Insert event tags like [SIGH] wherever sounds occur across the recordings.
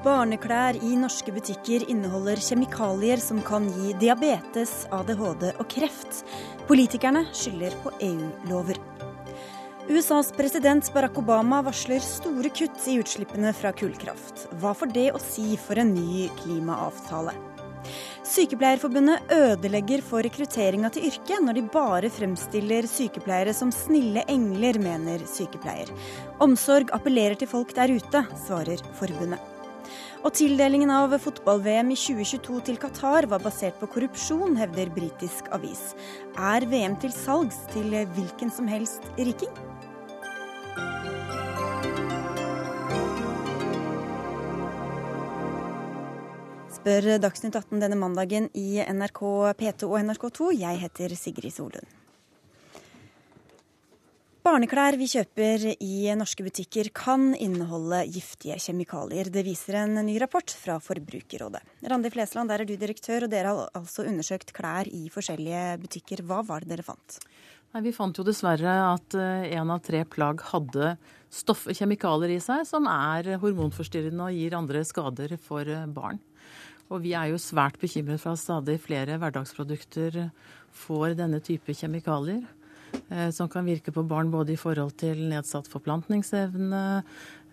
Barneklær i norske butikker inneholder kjemikalier som kan gi diabetes, ADHD og kreft. Politikerne skylder på EU-lover. USAs president Barack Obama varsler store kutt i utslippene fra kullkraft. Hva får det å si for en ny klimaavtale? Sykepleierforbundet ødelegger for rekrutteringa til yrket når de bare fremstiller sykepleiere som snille engler, mener sykepleier. Omsorg appellerer til folk der ute, svarer forbundet. Og tildelingen av fotball-VM i 2022 til Qatar var basert på korrupsjon, hevder britisk avis. Er VM til salgs til hvilken som helst riking? Spør Dagsnytt 18 denne mandagen i NRK P2 og NRK2. Jeg heter Sigrid Solund. Barneklær vi kjøper i norske butikker kan inneholde giftige kjemikalier. Det viser en ny rapport fra Forbrukerrådet. Randi Flesland, der er du direktør, og dere har altså undersøkt klær i forskjellige butikker. Hva var det dere fant? Nei, vi fant jo dessverre at én eh, av tre plagg hadde stoff, kjemikalier i seg som er hormonforstyrrende og gir andre skader for eh, barn. Og vi er jo svært bekymret for at stadig flere hverdagsprodukter får denne type kjemikalier. Eh, som kan virke på barn både i forhold til nedsatt forplantningsevne,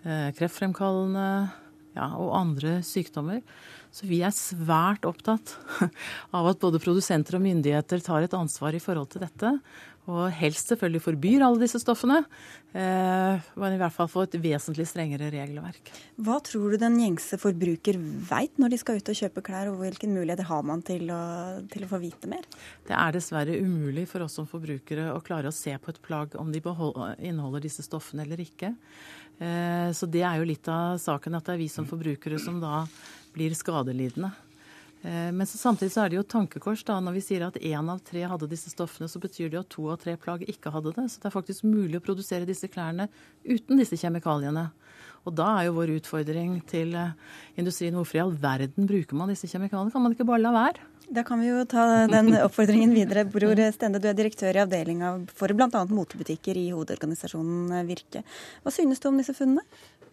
eh, kreftfremkallende ja, og andre sykdommer. Så vi er svært opptatt [LAUGHS] av at både produsenter og myndigheter tar et ansvar i forhold til dette. Og helst selvfølgelig forbyr alle disse stoffene, eh, men i hvert fall få et vesentlig strengere regelverk. Hva tror du den gjengse forbruker veit når de skal ut og kjøpe klær, og hvilken muligheter har man til å, til å få vite mer? Det er dessverre umulig for oss som forbrukere å klare å se på et plagg om de inneholder disse stoffene eller ikke. Eh, så det er jo litt av saken at det er vi som forbrukere som da blir skadelidende. Eh, men så samtidig så er det jo tankekors da, når vi sier at én av tre hadde disse stoffene, så betyr det at to av tre plagg ikke hadde det. Så det er faktisk mulig å produsere disse klærne uten disse kjemikaliene. Og da er jo vår utfordring til eh, industrien hvorfor i all verden bruker man disse kjemikaliene? Kan man ikke bare la være? Da kan vi jo ta den [LAUGHS] oppfordringen videre. Bror Stende, du er direktør i avdelinga for bl.a. motebutikker i hovedorganisasjonen Virke. Hva synes du om disse funnene?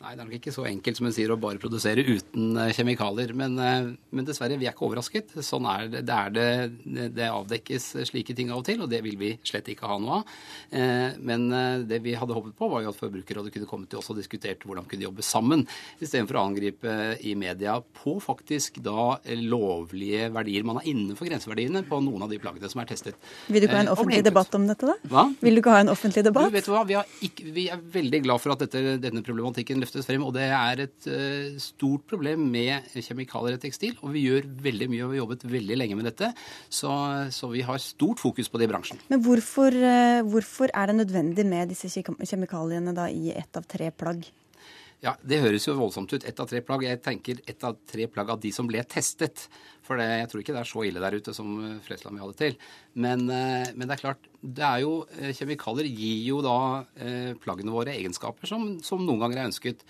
Nei, Det er nok ikke så enkelt som hun sier å bare produsere uten eh, kjemikalier. Men, eh, men dessverre, vi er ikke overrasket. Sånn er det. Det, er det. det, avdekkes slike ting av og til, og det vil vi slett ikke ha noe av. Eh, men det vi hadde håpet på, var jo at Forbrukerrådet kunne komme til oss og diskutert hvordan kunne jobbe sammen, istedenfor å angripe i media på faktisk da lovlige verdier. Man er innenfor grenseverdiene på noen av de plaggene som er testet. Vil du ikke ha en offentlig debatt om dette, da? Hva? Vil du ikke ha en offentlig debatt? Du vet hva, Vi, ikke, vi er veldig glad for at dette, denne problematikken løftes løftes frem. Og det er et uh, stort problem med kjemikalier i tekstil. Og vi gjør veldig mye og vi har jobbet veldig lenge med dette. Så, så vi har stort fokus på det i bransjen. Men hvorfor, uh, hvorfor er det nødvendig med disse kjemikaliene da i ett av tre plagg? Ja, Det høres jo voldsomt ut. Ett av tre plagg. Jeg tenker ett av tre plagg av de som ble testet. For det, jeg tror ikke det er så ille der ute som eh, Flesland vil ha det til. Men, men, det er klart, det er jo, kjemikalier gir jo da plaggene våre egenskaper som, som noen ganger er ønsket.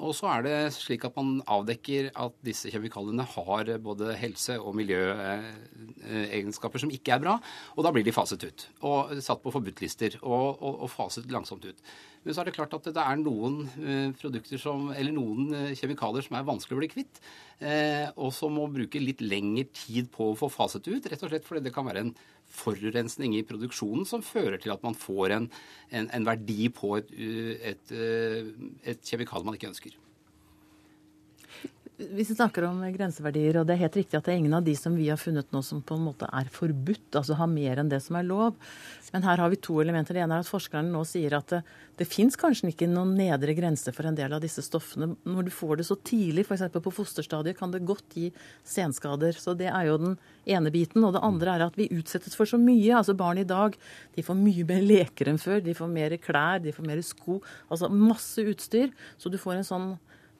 Og så er det slik at man avdekker at disse kjemikaliene har både helse- og miljøegenskaper som ikke er bra, og da blir de faset ut. Og satt på forbudtlister og, og, og faset langsomt ut. Men så er det klart at det er noen eh, produkter som, eller noen eh, kjemikalier som er vanskelig å bli kvitt, eh, og som må bruke litt lengre tid på å få faset ut, rett og slett fordi det kan være en forurensning i produksjonen som fører til at man får en, en, en verdi på et, et, et kjemikalie man ikke ønsker. Hvis vi snakker om grenseverdier, og det er helt riktig at det er ingen av de som vi har funnet nå som på en måte er forbudt, altså har mer enn det som er lov. Men her har vi to elementer. Det ene er at forskerne nå sier at det, det fins kanskje ikke noen nedre grense for en del av disse stoffene. Når du får det så tidlig, f.eks. på fosterstadiet, kan det godt gi senskader. Så det er jo den ene biten. Og det andre er at vi utsettes for så mye. Altså barn i dag de får mye mer leker enn før. De får mer klær, de får mer sko. Altså masse utstyr. Så du får en sånn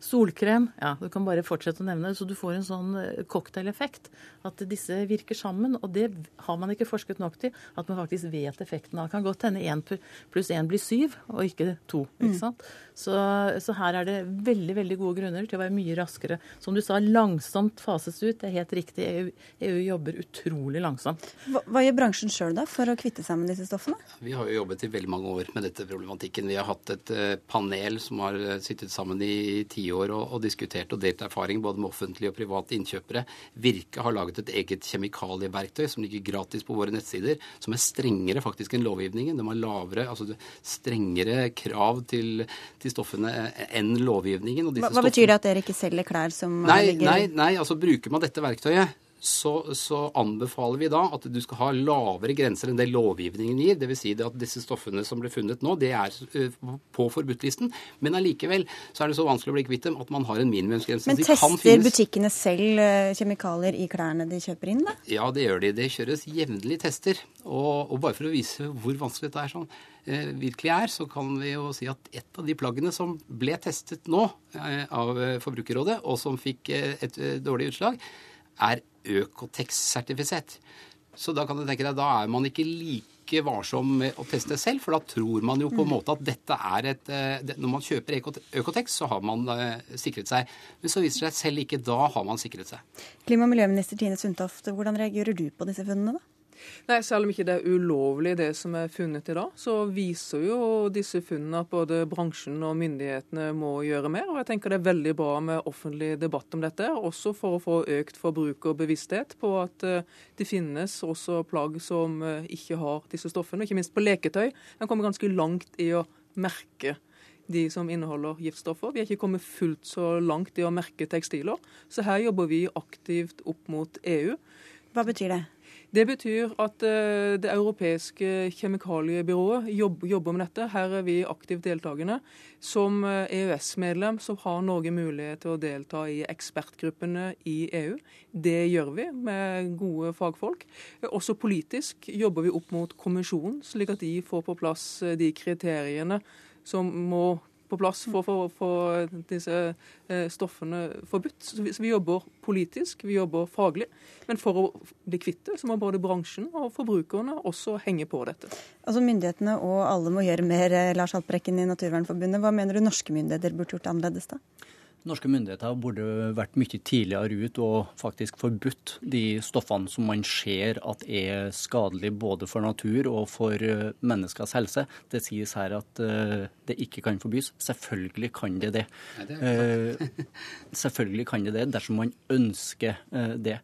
Solkrem, ja, du kan bare fortsette å nevne det. Så du får en sånn eh, cocktaileffekt. At disse virker sammen. Og det har man ikke forsket nok til. At man faktisk vet effekten av. Det kan godt hende én pluss én blir syv, og ikke to. ikke mm. Så, så, her er det veldig veldig gode grunner til å være mye raskere. Som du sa, langsomt fases ut. Det er helt riktig. EU, EU jobber utrolig langsomt. Hva, hva gjør bransjen sjøl da for å kvitte seg med disse stoffene? Vi har jo jobbet i veldig mange år med dette problematikken. Vi har hatt et uh, panel som har uh, sittet sammen i tiår og, og diskutert og delt erfaring både med offentlige og private innkjøpere. Virke har laget et eget kjemikalieverktøy som ligger gratis på våre nettsider, som er strengere faktisk enn lovgivningen. De har lavere, altså strengere krav til til stoffene enn lovgivningen. hva, betyr det at dere ikke selger klær som nei, ligger Nei, nei, altså bruker man dette verktøyet, så, så, anbefaler vi da at du skal ha lavere grenser enn det lovgivningen gir. Dvs. Si at disse stoffene som ble funnet nå, det er eh, på forbudtlisten. Men allikevel så er det så vanskelig å bli kvitt dem at man har en minimumsgrense. Men tester butikkene selv eh, kjemikalier i klærne de kjøper inn, da? Ja, det gjør de. Det kjøres jevnlig tester. Og, og bare for å vise hvor vanskelig dette er sånn, eh, virkelig er, så kan vi jo si at et av de plaggene som ble testet nå av Forbrukerrådet, og som fikk et dårlig utslag, er Økotex-sertifisert. Så da kan du tenke deg, da er man ikke like varsom med å teste selv, for da tror man jo på en mm. måte at dette er et eh, Når man kjøper Økotex, så har man uh, sikret seg. Men så viser det seg selv ikke da har man sikret seg. Klima- og miljøminister Tine Sundtoft, hvordan reagerer du på disse funnene, da? Nei, Selv om ikke det er ulovlig det som er funnet i dag, så viser jo disse funnene at både bransjen og myndighetene må gjøre mer. og jeg tenker Det er veldig bra med offentlig debatt om dette, også for å få økt forbrukerbevissthet på at eh, det finnes også plagg som eh, ikke har disse stoffene. Ikke minst på leketøy. En kommer ganske langt i å merke de som inneholder giftstoffer. Vi har ikke kommet fullt så langt i å merke tekstiler. Så her jobber vi aktivt opp mot EU. Hva betyr det? Det betyr at eh, det europeiske kjemikaliebyrået jobber med dette. Her er vi aktivt deltakende. Som eh, EØS-medlem så har Norge mulighet til å delta i ekspertgruppene i EU. Det gjør vi med gode fagfolk. Også politisk jobber vi opp mot kommisjonen, slik at de får på plass eh, de kriteriene som må på plass for å få disse eh, stoffene forbudt. Så vi, jobber politisk, vi jobber faglig. Men for å bli kvitt det, så må både bransjen og forbrukerne også henge på dette. Altså Myndighetene og alle må gjøre mer, eh, Lars Haltbrekken i Naturvernforbundet. Hva mener du norske myndigheter burde gjort annerledes da? Norske myndigheter burde vært mye tidligere ut og faktisk forbudt de stoffene som man ser at er skadelige både for natur og for eh, menneskers helse. Det sies her at eh, det ikke kan forbys. Selvfølgelig kan det det. Nei, det eh, [LAUGHS] selvfølgelig kan det det dersom man ønsker det.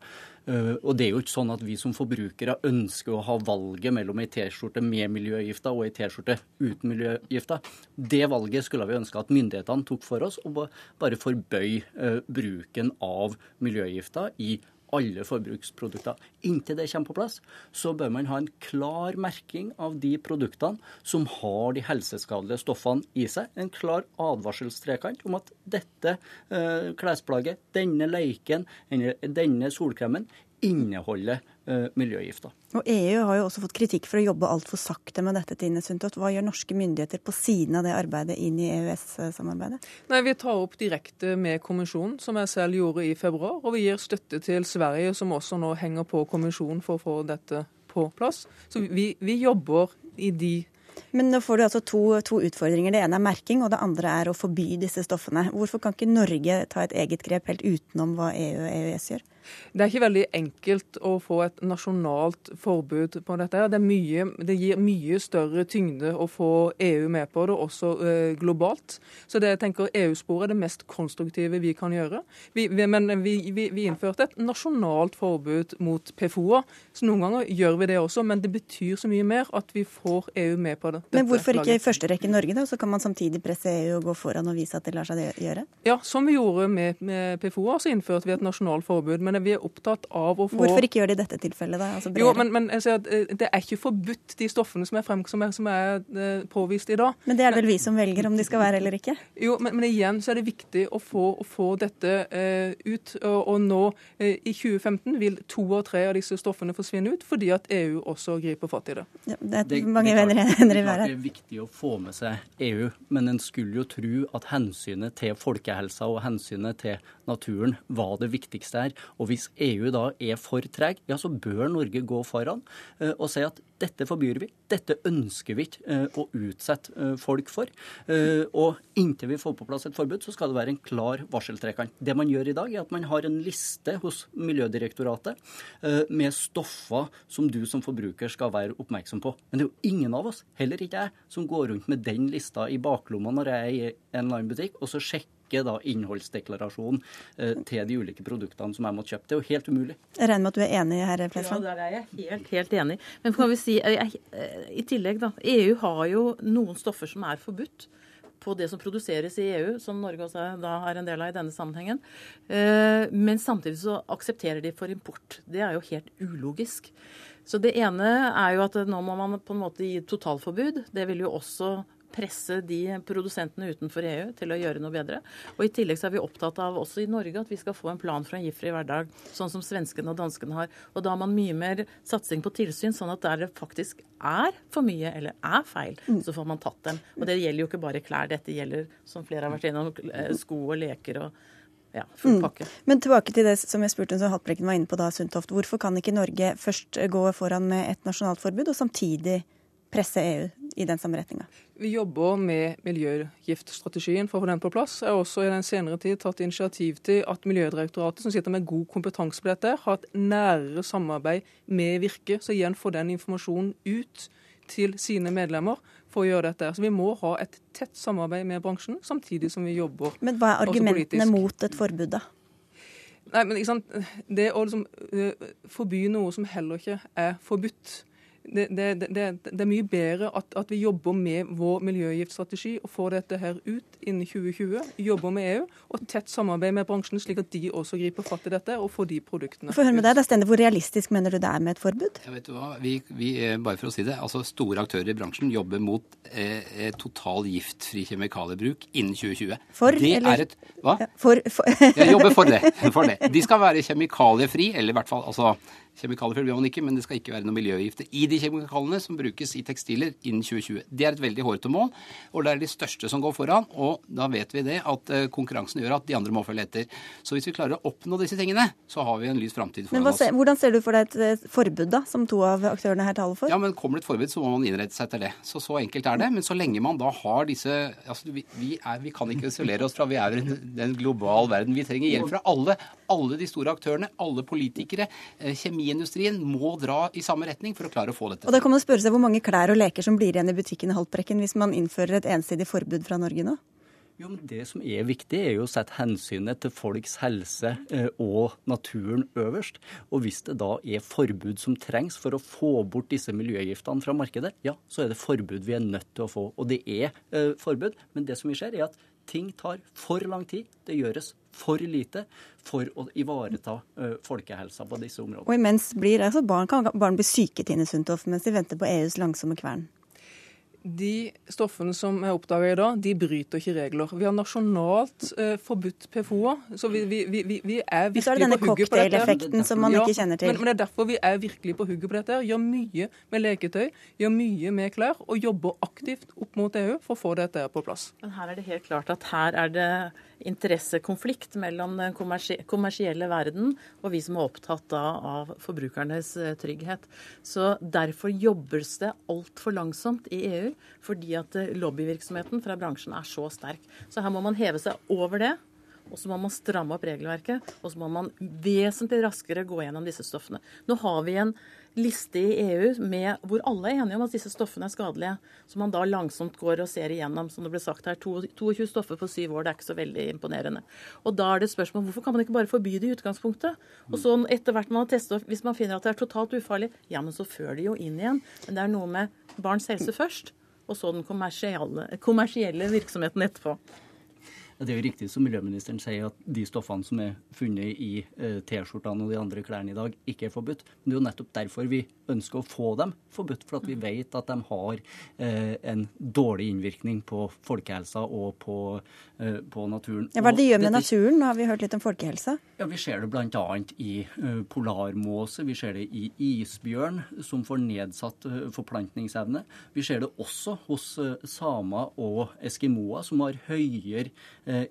Eh, og det er jo ikke sånn at vi som forbrukere ønsker å ha valget mellom ei T-skjorte med miljøgifter og ei T-skjorte uten miljøgifter. Det valget skulle vi ønske at myndighetene tok for oss, og bare forbøy eh, bruken av miljøgifter i alle forbruksprodukter. Inntil det kommer på plass, så bør man ha en klar merking av de produktene som har de helseskadelige stoffene i seg. En klar advarselstrekant om at dette eh, klesplagget, denne leiken, denne solkremen inneholder miljøgifter. Og EU har jo også fått kritikk for å jobbe altfor sakte med dette. Tine Sundtoft. Hva gjør norske myndigheter på siden av det arbeidet inn i EØS-samarbeidet? Nei, Vi tar opp direkte med kommisjonen, som jeg selv gjorde i februar. Og vi gir støtte til Sverige, som også nå henger på kommisjonen for å få dette på plass. Så vi, vi jobber i de men nå får du altså to, to, utfordringer. Det ene er merking, og det andre er å forby disse stoffene. Hvorfor kan ikke Norge ta et eget grep helt utenom hva EU og EØS gjør? Det er ikke veldig enkelt å få et nasjonalt forbud på dette. Det, mye, det gir mye større tyngde å få EU med på det, også eh, globalt. Så det jeg tenker EU-sporet er det mest konstruktive vi kan gjøre. Vi, vi, men vi, vi, innførte et nasjonalt forbud mot PFO-er. Så noen ganger gjør vi det også, men det betyr så mye mer at vi får EU med på det. Men hvorfor ikke i første rekke Norge, da? Så kan man samtidig presse EU og gå foran og vise at det lar seg gjøre? Ja, som vi gjorde med, med PFO-er, så innførte vi et nasjonalt forbud. men men vi er opptatt av å få Hvorfor ikke gjør de dette tilfellet, da? Altså jo, men, men at, eh, Det er ikke forbudt, de stoffene som er, frem, som er, som er uh, påvist i dag. Men det er det vel vi som velger om de skal være eller ikke? Jo, men, men igjen så er det viktig å få, å få dette eh, ut. Og, og nå eh, i 2015 vil to av tre av disse stoffene forsvinne ut, fordi at EU også griper fatt i det. Ja, det er det, mange venner i været. Det er viktig å få med seg EU, men en skulle jo tro at hensynet til folkehelsa og hensynet til naturen var det viktigste her. Og hvis EU da er for treg, ja så bør Norge gå foran uh, og si at dette forbyr vi. Dette ønsker vi ikke uh, å utsette uh, folk for. og inntil vi får på plass et forbud, så skal det være en klar varseltrekant. Det man gjør i dag, er at man har en liste hos Miljødirektoratet med stoffer som du som forbruker skal være oppmerksom på. Men det er jo ingen av oss, heller ikke jeg, som går rundt med den lista i baklomma når jeg er i en eller annen butikk, og så sjekker sjekke da innholdsdeklarasjonen eh, til de ulike produktene som jeg måtte kjøpe. Det er jo helt umulig. Jeg regner med at du er enig, herr Flesland? Ja, der er jeg helt, helt enig. Men kan vi si, jeg, i tillegg, da. EU har jo noen stoffer som er forbudt på det som produseres i EU, som Norge også da er en del av i denne sammenhengen. Eh, men samtidig så aksepterer de for import. Det er jo helt ulogisk. Så det ene er jo at nå må man på en måte gi totalforbud. Det vil jo også presse de produsentene utenfor EU til å gjøre noe bedre. Og I tillegg så er vi opptatt av også i Norge at vi skal få en plan for en giftfri hverdag, sånn som svenskene og danskene har. Og Da har man mye mer satsing på tilsyn, sånn at der det faktisk er for mye eller er feil, mm. så får man tatt dem. Og Det gjelder jo ikke bare klær, dette gjelder, som flere har vært innom, eh, sko og leker. og ja, full mm. pakke. Mm. Men tilbake til det som jeg spurte som Haltbrekken var inne på da, Sundtoft. Hvorfor kan ikke Norge først gå foran med et nasjonalt forbud, og samtidig presse EU i den samme retninga? Vi jobber med miljøgiftstrategien for å få den på plass. Jeg har også i den senere tid tatt initiativ til at Miljødirektoratet, som sitter med god kompetanse på dette, har et nærere samarbeid med Virke, så igjen får den informasjonen ut til sine medlemmer for å gjøre dette. Så Vi må ha et tett samarbeid med bransjen, samtidig som vi jobber politisk. Men hva er argumentene mot et forbud, da? Nei, men? Det å liksom, uh, forby noe som heller ikke er forbudt, det, det, det, det, er mye bedre at, at, vi jobber med vår miljøgiftstrategi og får dette her ut innen 2020. Jobber med EU og tett samarbeid med bransjen, slik at de også griper fatt i dette og får de produktene. Få høre med deg, da, Stende, Hvor realistisk mener du det er med et forbud? Ja, vet du hva? Vi, vi, eh, bare for å si det, altså Store aktører i bransjen jobber mot eh, eh total giftfri kjemikaliebruk innen 2020. For, det eller? Et, hva? Ja, for, for. Jeg jobber for det, [LAUGHS] for det. De skal være kjemikaliefri, eller i hvert fall altså Kjemikalier blir man ikke, men det skal ikke være noen miljøgifter i de kjemikaliene som brukes i tekstiler innen 2020. Det er et veldig hårete mål, og det er de største som går foran. Og da vet vi det at eh, konkurransen gjør at de andre må følge etter. Så hvis vi klarer å oppnå disse tingene, så har vi en lys framtid foran oss. Hvordan ser du for deg et forbud, da, som to av aktørene her taler for? Ja, men Kommer det et forbud, så må man innrette seg etter det. Så så enkelt er det. Men så lenge man da har disse altså vi, vi, er, vi kan ikke isolere oss fra vi er i en global verden. Vi trenger hjelp fra alle. Alle de store aktørene, alle politikere. Eh, kjemiindustrien må dra i samme retning for å klare å få dette. Og Da kan man spørre seg hvor mange klær og leker som blir igjen i butikken i Haltbrekken hvis man innfører et ensidig forbud fra Norge nå? Jo, men Det som er viktig, er jo å sette hensynet til folks helse eh, og naturen øverst. Og hvis det da er forbud som trengs for å få bort disse miljøgiftene fra markedet, ja, så er det forbud vi er nødt til å få. Og det er eh, forbud, men det som vi ser, er at ting tar for lang tid. Det gjøres for lite for å ivareta uh, folkehelsa på disse områdene. Og imens blir altså barn, kan barn bli syke Tine Sundtoft, mens de venter på EUs langsomme kvern? De stoffene som er oppdaga i dag, de bryter ikke regler. Vi har nasjonalt eh, forbudt PFO-er. Så vi, vi, vi, vi, er virkelig på hugget på dette. effekten som man ja, ikke kjenner til. Men, men, det er derfor vi er virkelig på hugget på dette. Gjør mye med leketøy, gjør mye med klær, og jobber aktivt opp mot EU for å få dette på plass. Men her er det helt klart at her er det interessekonflikt mellom den kommersielle verden og vi som er opptatt av forbrukernes eh, trygghet. Så Derfor jobbes det altfor langsomt i EU, fordi at eh, lobbyvirksomheten fra bransjen er så sterk. Så her må man heve seg over det. Og så må man stramme opp regelverket, og så må man vesentlig raskere gå gjennom disse stoffene. Nå har vi en liste i EU med, hvor alle er enige om at disse stoffene er skadelige. som man da langsomt går og ser igjennom, som det ble sagt her, 22 stoffer på syv år. Det er ikke så veldig imponerende. Og da er det spørsmål hvorfor kan man ikke bare forby det i utgangspunktet? Og så etter hvert man har testet, hvis man finner at det er totalt ufarlig, ja, men så fører de jo inn igjen. Men det er noe med barns helse først, og så den kommersielle, kommersielle virksomheten etterpå. Det er jo riktig som miljøministeren sier, at de stoffene som er funnet i eh, T-skjortene og de andre klærne i dag, ikke er forbudt. Men det er jo nettopp derfor vi ønsker å få dem forbudt, for at vi vet at de har eh, en dårlig innvirkning på folkehelsa og på, eh, på naturen. Ja, hva er det de gjør med naturen? Nå har vi hørt litt om folkehelsa. Ja, Vi ser det bl.a. i polarmåse, vi ser det i isbjørn, som får nedsatt forplantningsevne. Vi ser det også hos samer og eskimoer, som har høyere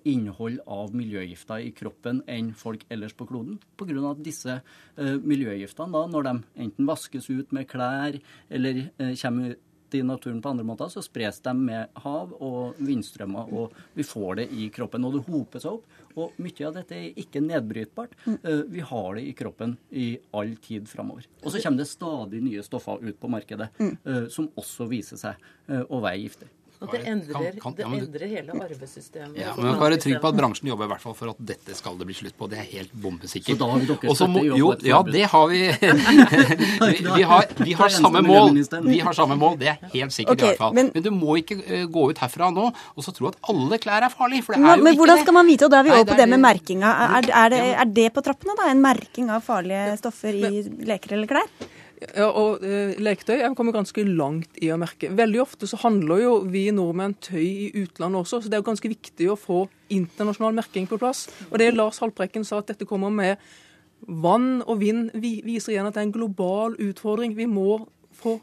innhold av miljøgifter i kroppen enn folk ellers på kloden. Pga. disse miljøgiftene, da, når de enten vaskes ut med klær eller kommer i naturen på andre måter, så spres de med hav og vindstrømmer, og vi får det i kroppen. Og det hoper seg opp. Og mye av dette er ikke nedbrytbart. Mm. Eh, vi har det i kroppen i all tid framover. Og så kommer det stadig nye stoffer ut på markedet mm. Eh, som også viser seg eh, å være giftige. Og det endrer, kan, kan, det endrer hele arvesystemet. Ja, men Man kan være trygg på at bransjen jobber i hvert fall for at dette skal det bli slutt på. Det er helt bombesikkert. Så da har dere Også må, jo, Ja, det har vi. [LAUGHS] vi, vi, har, vi, har, samme mål. Vi har samme mål, det er helt sikkert okay, i hvert fall. Men, men, du må ikke uh, gå ut herfra nå og så tro at alle klær er farlige, for det er jo men, ikke hvordan skal man vite, og da er vi over på det med merkinga. Er, er, det, er det på trappene, da? En merking av farlige stoffer i leker eller klær? Ja, og eh, Leketøy er kommet ganske langt i å merke. Veldig ofte så handler jo vi nordmenn tøy i utlandet også, så det er jo ganske viktig å få internasjonal merking på plass. Og det Lars Haltbrekken sa at dette kommer med vann og vind, viser igjen at det er en global utfordring. Vi må få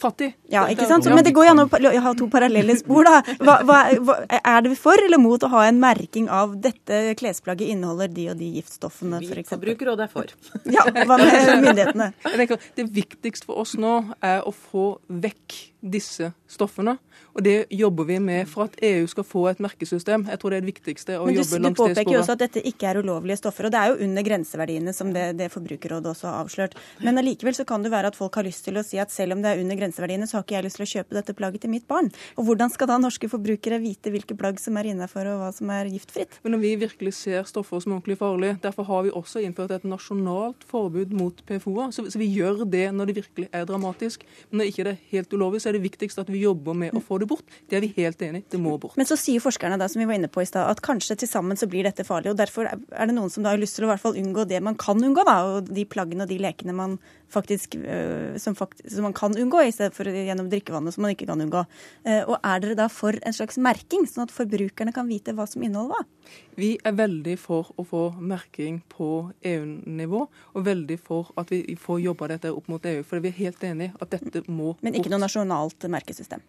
fattig. Ja, ikke sant? Men det går jo an å ha to parallelle spor, da. Hva, hva, er det for eller mot å ha en merking av dette klesplagget inneholder de og de giftstoffene, f.eks.? Vi forbruker og det er for. Ja, hva med myndighetene? Det viktigste for oss nå er å få vekk disse stoffene. Og det jobber vi med for at EU skal få et merkesystem. Jeg tror det er det viktigste. å du, jobbe langs det sporet. Du påpeker jo også at dette ikke er ulovlige stoffer, og det er jo under grenseverdiene som det, det Forbrukerrådet også har avslørt. Men allikevel så kan det være at folk har lyst til å si at selv om det er under grenseverdiene, så har ikke jeg lyst til å kjøpe dette plagget til mitt barn. Og hvordan skal da norske forbrukere vite hvilke plagg som er innafor og hva som er giftfritt? Men når vi virkelig ser stoffer som er ordentlig farlige, derfor har vi også innført et nasjonalt forbud mot PFO-er. Så, så, vi gjør det når det virkelig er dramatisk. Men når ikke det er helt ulovlig, så er det viktigst at vi jobber med å få det det bort. Det er vi helt enig i. Det må bort. Men så sier forskerne da, som vi var inne på i sted, at kanskje til sammen så blir dette farlig. og Derfor er det noen som da har lyst til å hvert fall unngå det man kan unngå, da, og de plaggene og de lekene man faktisk, øh, som, faktisk, som, man kan unngå, i stedet for gjennom drikkevannet som man ikke kan unngå. Uh, og er dere da for en slags merking, sånn at forbrukerne kan vite hva som inneholder hva? Vi er veldig for å få merking på EU-nivå, og veldig for at vi får jobba dette opp mot EU. For vi er helt enig at dette må bort. Men ikke noe nasjonalt merkesystem?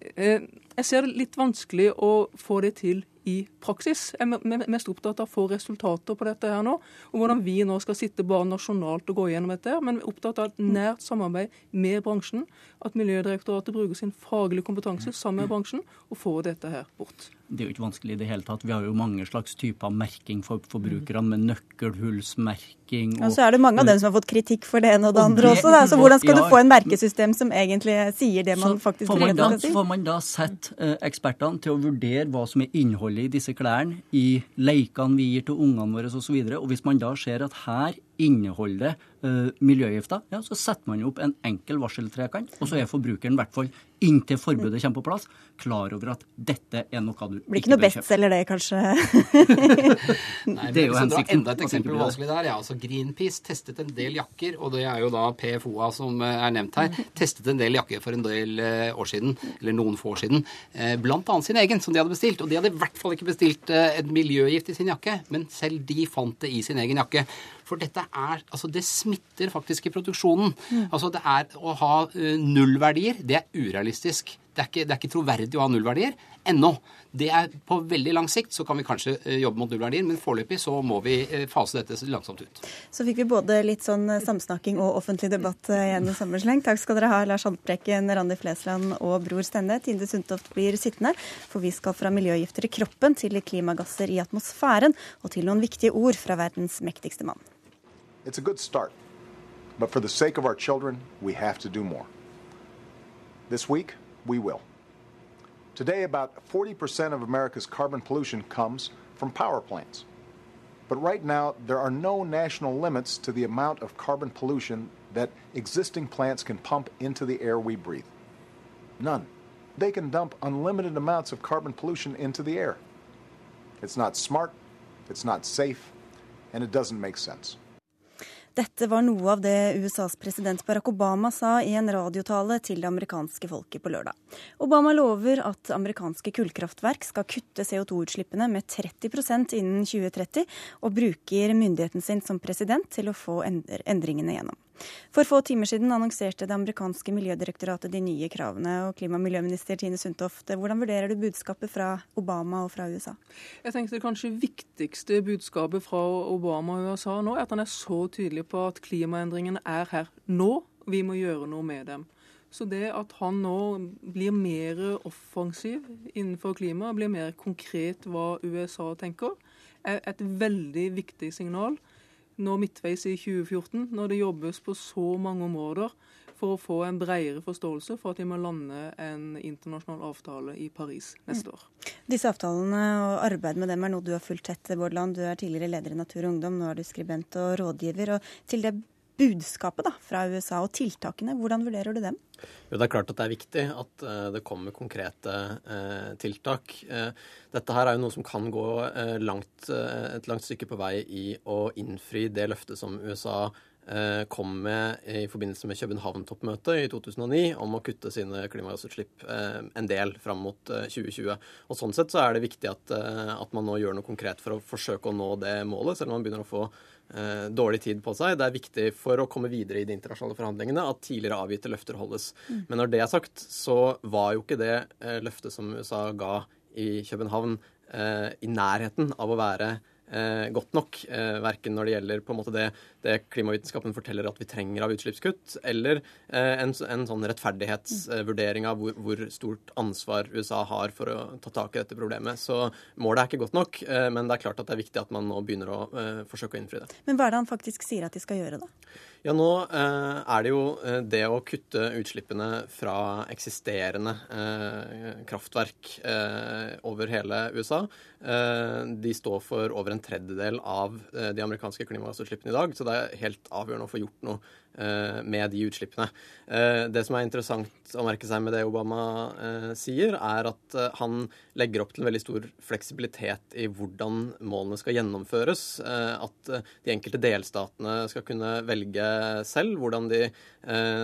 Eh, jeg ser det litt vanskelig å få det til i praksis. Jeg er mest opptatt av å få resultater på dette her nå, og hvordan vi nå skal sitte bare nasjonalt og gå gjennom dette. Men vi er opptatt av et nært samarbeid med bransjen, at Miljødirektoratet bruker sin faglige kompetanse sammen med bransjen og får dette her bort. Det er jo ikke vanskelig i det hele tatt. Vi har jo mange slags typer merking for forbrukerne, med nøkkelhullsmerking. Og, og så er det mange av dem som har fått kritikk for det ene og det andre det, også. Da. Så hvordan skal ja, du få en merkesystem som egentlig sier det man faktisk får man da, si? Så får man da sette eh, ekspertene til å vurdere hva som er innholdet i disse klærne, i leikene vi gir til ungene våre osv. Og, så og hvis man da ser at her inneholder uh, miljøgifter, ja, så setter man opp en enkel varseltrekant, og så er forbrukeren i hvert fall inntil forbudet kommer på plass, klar over at dette er noe du Blir ikke noe bestselger det, kanskje? [LAUGHS] Nei, det er jo hensikten. Enda et eksempel på vanskelig der. Ja, altså Greenpeace testet en del jakker, og det er jo da PFOA som eh, er nevnt her, [LAUGHS] testet en del jakker for en del eh, år siden, eller noen få år siden, blant annet sin egen, som de hadde bestilt. Og de hadde i hvert fall ikke bestilt et miljøgift i sin jakke, men selv de fant det i sin egen jakke. For dette er Altså, det smitter faktisk i produksjonen. Mm. Altså, det er å ha uh, nullverdier, det er urealistisk. Det er, ikke, det er ikke troverdig å ha nullverdier ennå. Det er På veldig lang sikt så kan vi kanskje uh, jobbe mot nullverdier, men foreløpig så må vi uh, fase dette langsomt ut. Så fikk vi både litt sånn samsnakking og offentlig debatt igjen i sammensleng. Takk skal dere ha, Lars Haltbrekken, Randi Flesland og Bror Stenne. Tinde Sundtoft blir sittende, for vi skal fra miljøgifter i kroppen til klimagasser i atmosfæren, og til noen viktige ord fra verdens mektigste mann. It's a good start. But for the sake of our children, we have to do more. This week, we will. Today, about 40% of America's carbon pollution comes from power plants. But right now, there are no national limits to the amount of carbon pollution that existing plants can pump into the air we breathe. None. They can dump unlimited amounts of carbon pollution into the air. It's not smart, it's not safe, and it doesn't make sense. Dette var noe av det USAs president Barack Obama sa i en radiotale til det amerikanske folket på lørdag. Obama lover at amerikanske kullkraftverk skal kutte CO2-utslippene med 30% innen 2030, og bruker myndigheten sin som president til å få endringene gjennom. For få timer siden annonserte det amerikanske miljødirektoratet de nye kravene. og Klima- og miljøminister Tine Sundtoft, hvordan vurderer du budskapet fra Obama og fra USA? Jeg tenkte Det kanskje viktigste budskapet fra Obama og USA nå er at han er så tydelig på at klimaendringene er her nå. Vi må gjøre noe med dem. Så det at han nå blir mer offensiv innenfor klima, blir mer konkret hva USA tenker, er et veldig viktig signal nå midtveis i 2014, når det jobbes på så mange områder for å få en bredere forståelse for at vi må lande en internasjonal avtale i Paris neste år. Disse avtalene og arbeid med dem er noe du har fulgt tett, Bårdland. Du er tidligere leder i Natur og Ungdom, nå er du skribent og rådgiver. Og til det budskapet da, fra USA og tiltakene, hvordan vurderer du dem? Jo, Det er klart at det er viktig at uh, det kommer konkrete uh, tiltak. Uh, dette her er jo noe som kan gå langt, et langt stykke på vei i å innfri det løftet som USA kom med i forbindelse med København-toppmøtet i 2009 om å kutte sine klimagassutslipp en del fram mot 2020. Og Sånn sett så er det viktig at, at man nå gjør noe konkret for å forsøke å nå det målet, selv om man begynner å få eh, dårlig tid på seg. Det er viktig for å komme videre i de internasjonale forhandlingene at tidligere avgitte løfter holdes. Mm. Men når det er sagt, så var jo ikke det eh, løftet som USA ga i København, eh, i nærheten av å være eh, godt nok. Eh, verken når det gjelder på en måte det, det, klimavitenskapen forteller at vi trenger av utslippskutt, eller eh, en, en, sånn rettferdighetsvurdering av hvor, hvor, stort ansvar USA har for å ta tak i dette problemet. Så målet er ikke godt nok, eh, men det er klart at det er viktig at man nå begynner å eh, forsøke å innfri det. Men hva er det han faktisk sier at de skal gjøre, da? Ja, nå eh, er det jo eh, det å kutte utslippene fra eksisterende eh, kraftverk eh, over hele USA. Eh, de står for over en tredjedel av eh, de amerikanske klimagassutslippene i dag, så det er helt avgjørende å få gjort noe med de utslippene. Eh, det som er interessant å merke seg med det Obama eh, sier, er at han legger opp til en veldig stor fleksibilitet i hvordan målene skal gjennomføres. At de enkelte delstatene skal kunne velge selv hvordan de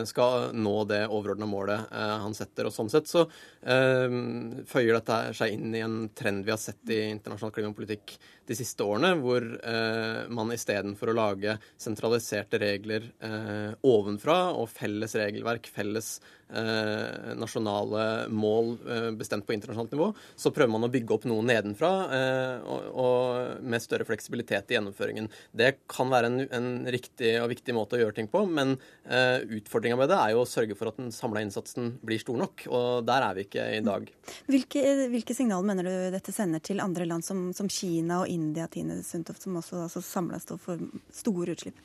skal nå det overordna målet han setter. Og sånn sett så føyer dette seg inn i en trend vi har sett i internasjonal klimapolitikk de siste årene, hvor eh, man istedenfor å lage sentraliserte regler eh, ovenfra og felles regelverk, felles nasjonale mål eh, bestemt på internasjonalt nivå, så prøver man å bygge opp noe nedenfra eh, og, og, med større fleksibilitet i gjennomføringen. Det kan være en, en riktig og viktig måte å gjøre ting på, men eh, utfordringa med det er jo å sørge for at den samla innsatsen blir stor nok, og der er vi ikke i dag. Hvilke, hvilke signal mener du dette sender til andre land som, som Kina og India, Tine Sundtoft, som også altså, samla står for store utslipp?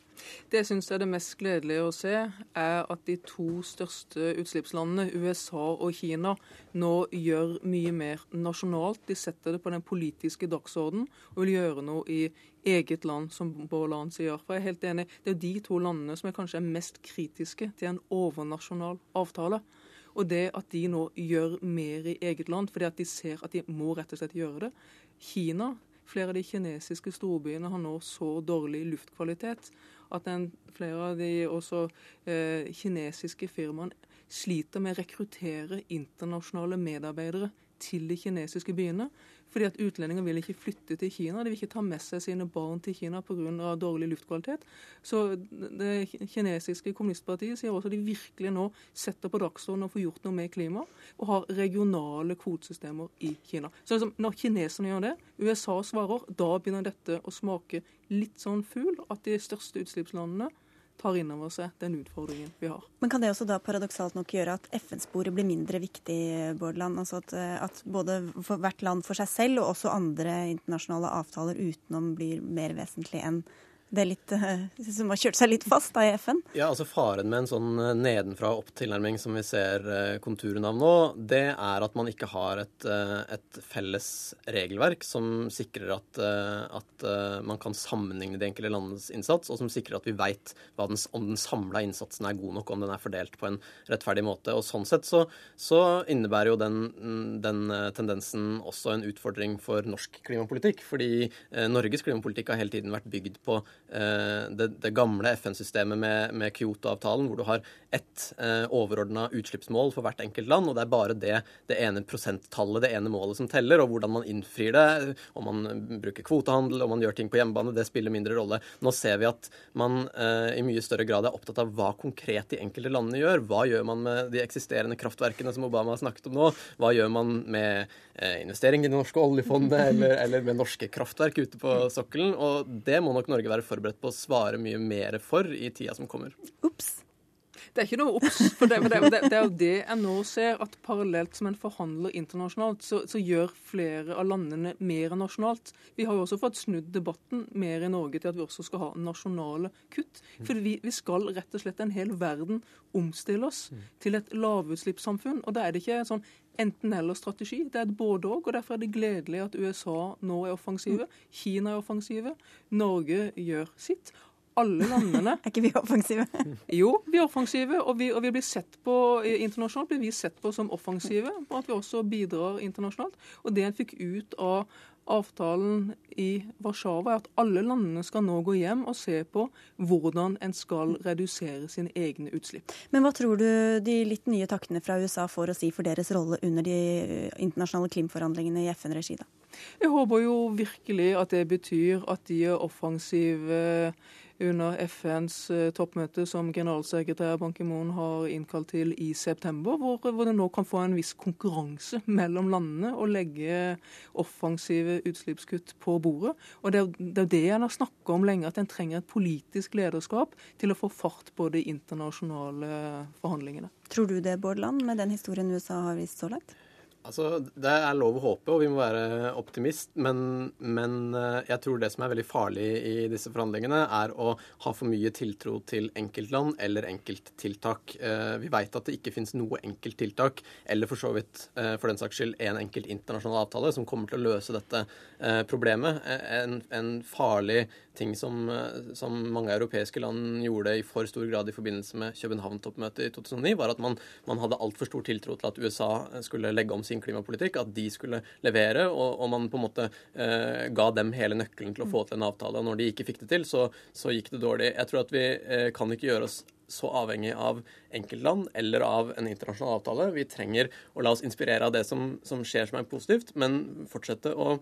Det jeg syns er det mest gledelige å se, er at de to største utslippslandene, USA og Kina, nå gjør mye mer nasjonalt. De setter det på den politiske dagsordenen og vil gjøre noe i eget land, som Borland sier. For jeg er helt enig, Det er de to landene som er kanskje er mest kritiske til en overnasjonal avtale. Og det at de nå gjør mer i eget land, fordi at de ser at de må rett og slett gjøre det. Kina, flere av de kinesiske storbyene har nå så dårlig luftkvalitet at en, flere av de også eh, kinesiske firmaene sliter med å rekruttere internasjonale medarbeidere til de kinesiske byene. Fordi at Utlendinger vil ikke flytte til Kina. De vil ikke ta med seg sine barn til Kina pga. dårlig luftkvalitet. Så Det kinesiske kommunistpartiet sier også at de virkelig nå setter på dagsordenen å få gjort noe med klima, og har regionale kvotesystemer i Kina. Så liksom, Når kineserne gjør det, USA svarer, da begynner dette å smake litt sånn fugl. At de største utslippslandene tar inn over seg den utfordringen vi har. Men Kan det også da paradoksalt nok gjøre at FN-sporet blir mindre viktig, Bårdland? Altså at, at, både for hvert land for seg selv og også andre internasjonale avtaler utenom blir mer vesentlig enn det litt, eh, som har kjørt seg litt fast da i FN? Ja, altså Faren med en sånn eh, nedenfra opp-tilnærming som vi ser eh, konturen av nå, det er at man ikke har et, et felles regelverk som sikrer at, at, man kan sammenligne de enkelte landenes innsats, og som sikrer at vi veit om den samla innsatsen er god nok, om den er fordelt på en rettferdig måte. Og Sånn sett så, så innebærer jo den, den, tendensen også en utfordring for norsk klimapolitikk. Fordi Norges klimapolitikk har hele tiden vært bygd på det, det gamle FN-systemet med, med Kyoto-avtalen, hvor du har ett eh, overordna utslippsmål for hvert enkelt land, og det er bare det, det ene prosenttallet, det ene målet, som teller. Og hvordan man innfrir det, om man bruker kvotehandel, om man gjør ting på hjemmebane, det spiller mindre rolle. Nå ser vi at man eh, i mye større grad er opptatt av hva konkret de enkelte landene gjør. Hva gjør man med de eksisterende kraftverkene som Obama har snakket om nå? Hva gjør man med eh, investering i det norske oljefondet eller, eller med norske kraftverk ute på sokkelen? Og det må nok Norge være forberedt på å svare mye mer for i tida som kommer. Ups. Det er ikke noe obs. for det, det, det, det, er jo det jeg nå ser, at parallelt som en forhandler internasjonalt, så, så, gjør flere av landene mer nasjonalt. Vi har jo også fått snudd debatten mer i Norge til at vi også skal ha nasjonale kutt. For vi, vi skal rett og slett en hel verden omstille oss til et lavutslippssamfunn. Og da er det ikke sånn enten-eller-strategi. Det er et både-og. og Derfor er det gledelig at USA nå er offensive. Kina er offensive. Norge gjør sitt alle landene [LAUGHS] Er ikke vi offensive? [LAUGHS] jo, vi er offensive. Og vi, og vi blir sett på internasjonalt blir vi sett på som offensive. Og at vi også bidrar internasjonalt. Og det en fikk ut av avtalen i Warszawa, er at alle landene skal nå gå hjem og se på hvordan en skal redusere sine egne utslipp. Men hva tror du de litt nye taktene fra USA får å si for deres rolle under de internasjonale klimaforhandlingene i FN-regi, da? Jeg håper jo virkelig at det betyr at de er offensive under FNs eh, toppmøte som generalsekretær Ban Ki-moon har innkalt til i september, hvor, hvor, det nå kan få en viss konkurranse mellom landene og legge offensive utslippskutt på bordet. Og Det er det en har snakka om lenge, at en trenger et politisk lederskap til å få fart på de internasjonale forhandlingene. Tror du det, Bård Land, med den historien USA har vist så langt? Altså, Det er lov å håpe, og vi må være optimist. Men, men, eh, jeg tror det som er veldig farlig i disse forhandlingene, er å ha for mye tiltro til enkeltland eller enkelttiltak. Eh, vi veit at det ikke finnes noe enkelttiltak, eller for så vidt eh, for den saks skyld en enkelt internasjonal avtale, som kommer til å løse dette problemet. En, en farlig ting som, som, mange europeiske land gjorde i for stor grad i forbindelse med København-toppmøtet i 2009, var at man, man hadde altfor stor tiltro til at USA skulle legge om sin klimapolitikk, at de skulle levere, og, og man på en måte eh, ga dem hele nøkkelen til å få til en avtale. Og når de ikke fikk det til, så, så gikk det dårlig. Jeg tror at vi eh, kan ikke gjøre oss så avhengig av enkeltland eller av en internasjonal avtale. Vi trenger å la oss inspirere av det som, som skjer som er positivt, men fortsette å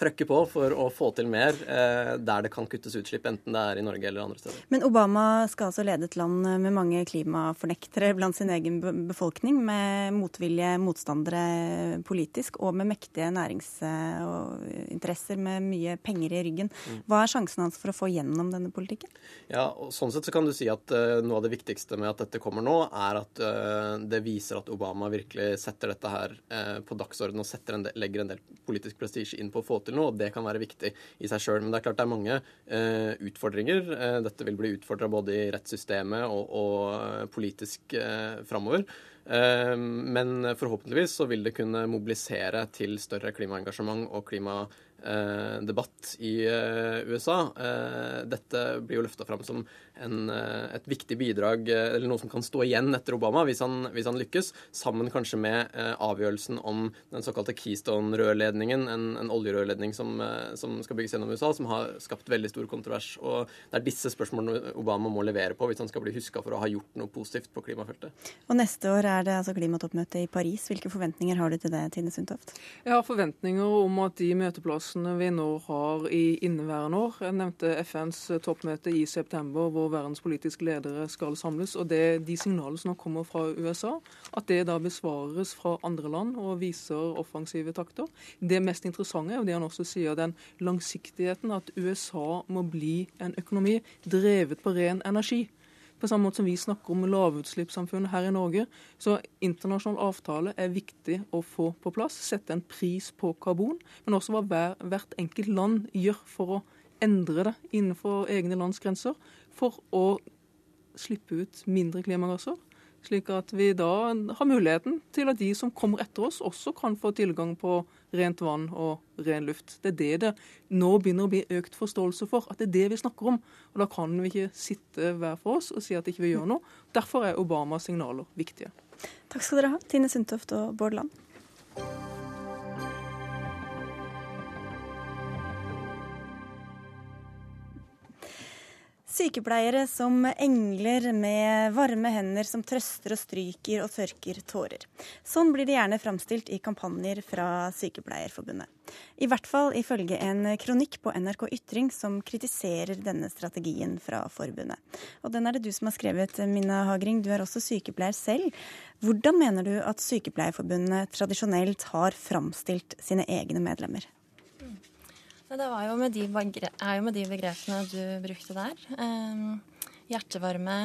trøkke på for å få til mer eh, der det kan kuttes utslipp, enten det er i Norge eller andre steder. Men Obama skal altså lede et land med mange klimafornektere blant sin egen befolkning, med motvillige motstandere politisk og med mektige næringsinteresser med mye penger i ryggen. Mm. Hva er sjansen hans for å få gjennom denne politikken? Ja, og Sånn sett så kan du si at uh, noe av det viktigste med at dette kommer nå, er at uh, det viser at Obama virkelig setter dette her uh, på dagsordenen og en del, legger en del politisk prestisje inn på å få til noe, og det kan være viktig i seg sjøl. Men det er klart det er mange eh, utfordringer. Uh, dette vil bli utfordra både i rettssystemet og, og politisk eh, framover. Men forhåpentligvis så vil det kunne mobilisere til større klimaengasjement og klima Eh, debatt i eh, USA. Eh, dette blir jo løfta fram som en, et viktig bidrag, eller noe som kan stå igjen etter Obama, hvis han, hvis han lykkes, sammen kanskje med avgjørelsen om den såkalte Keystone-rørledningen, en, en oljerørledning som, som, skal bygges gjennom USA, som har skapt veldig stor kontrovers. Og Det er disse spørsmålene Obama må levere på hvis han skal bli huska for å ha gjort noe positivt på klimafeltet. Og Neste år er det altså klimatoppmøte i Paris. Hvilke forventninger har du til det, Tine Sundtoft? Jeg har forventninger om at de møteplassene konferansene vi nå har i inneværende år. Jeg nevnte FNs toppmøte i september, hvor verdens politiske ledere skal samles. og det, De signalene som nå kommer fra USA, at det da besvares fra andre land og viser offensive takter. Det mest interessante er det han også sier, den langsiktigheten, at USA må bli en økonomi drevet på ren energi. På samme måte som vi snakker om lavutslippssamfunnet her i Norge. Så internasjonal avtale er viktig å få på plass. Sette en pris på karbon, men også hva hver, hvert enkelt land gjør for å endre det innenfor egne lands grenser for å slippe ut mindre klimagasser. Slik at vi da har muligheten til at de som kommer etter oss, også kan få tilgang på rent vann og ren luft. Det er det det nå begynner å bli økt forståelse for, at det er det vi snakker om. Og Da kan vi ikke sitte hver for oss og si at ikke vi gjør noe. Derfor er Obamas signaler viktige. Takk skal dere ha, Tine Sundtoft og Bård Land. Sykepleiere som engler med varme hender som trøster og stryker og tørker tårer. Sånn blir det gjerne framstilt i kampanjer fra Sykepleierforbundet. I hvert fall ifølge en kronikk på NRK Ytring som kritiserer denne strategien fra forbundet. Og den er det du som har skrevet, Minna Hagring. Du er også sykepleier selv. Hvordan mener du at Sykepleierforbundet tradisjonelt har framstilt sine egne medlemmer? Det var jo med de, er jo med de begrepene du brukte der. Eh, hjertevarme,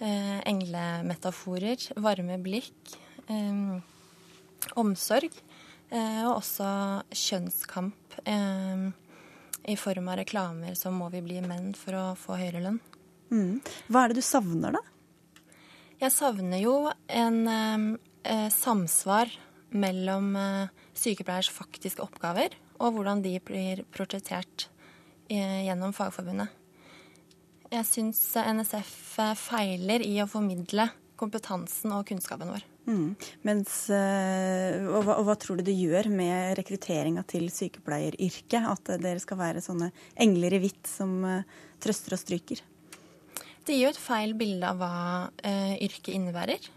eh, englemetaforer, varme blikk, eh, omsorg. Eh, og også kjønnskamp eh, i form av reklamer som 'må vi bli menn for å få høyere lønn'. Mm. Hva er det du savner, da? Jeg savner jo en eh, samsvar mellom sykepleiers faktiske oppgaver og hvordan de blir prosjektert gjennom Fagforbundet. Jeg syns NSF feiler i å formidle kompetansen og kunnskapen vår. Mm. Mens, eh, og, hva, og, hva, tror du det gjør med rekrutteringa til sykepleieryrket? At dere skal være sånne engler i hvitt som trøster og stryker? Det gir jo et feil bilde av hva uh, yrket innebærer.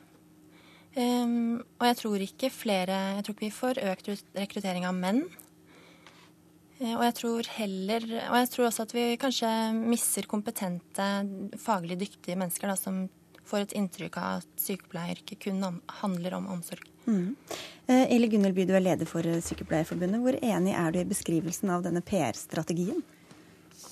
Um, og jeg tror ikke flere Jeg tror ikke vi får økt rekruttering av menn Eh, og jeg tror heller Og jeg tror også at vi kanskje misser kompetente, faglig dyktige mennesker da, som får et inntrykk av at sykepleieryrket kun handler om omsorg. Mm. Eh, Eli Gunnelby, du er leder for Sykepleierforbundet. Hvor enig er du i beskrivelsen av denne PR-strategien?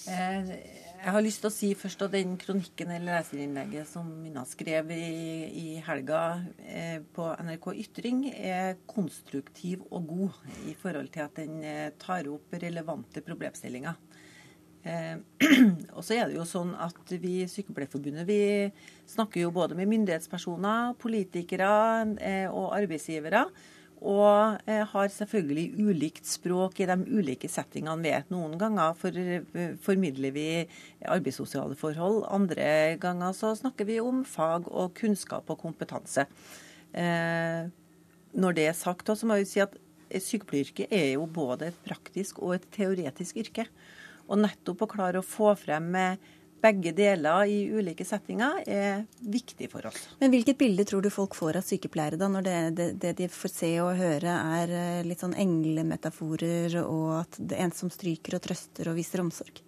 Eh, jeg har lyst til å si først at den kronikken eller leserinnlegget som Minna skrev i, i helga eh, på NRK Ytring, er konstruktiv og god i forhold til at den eh, tar opp relevante problemstillinger. Eh, [CLEARS THROAT] og så er det jo sånn at vi i Sykepleierforbundet vi snakker jo både med myndighetspersoner, politikere eh, og arbeidsgivere. Og eh, har selvfølgelig ulikt språk i de ulike settingene vi er. Noen ganger for, eh, formidler vi arbeidssosiale forhold. Andre ganger så snakker vi om fag og kunnskap og kompetanse. Eh, når det er sagt, så må jeg si at sykepleieryrket er jo både et praktisk og et teoretisk yrke. Og nettopp å klare å få frem med begge deler i ulike settinger er viktig for oss. Men Hvilket bilde tror du folk får av sykepleiere, da, når det, det, det de får se og høre er eh, litt sånn englemetaforer, og at det er en som stryker og trøster og viser omsorg?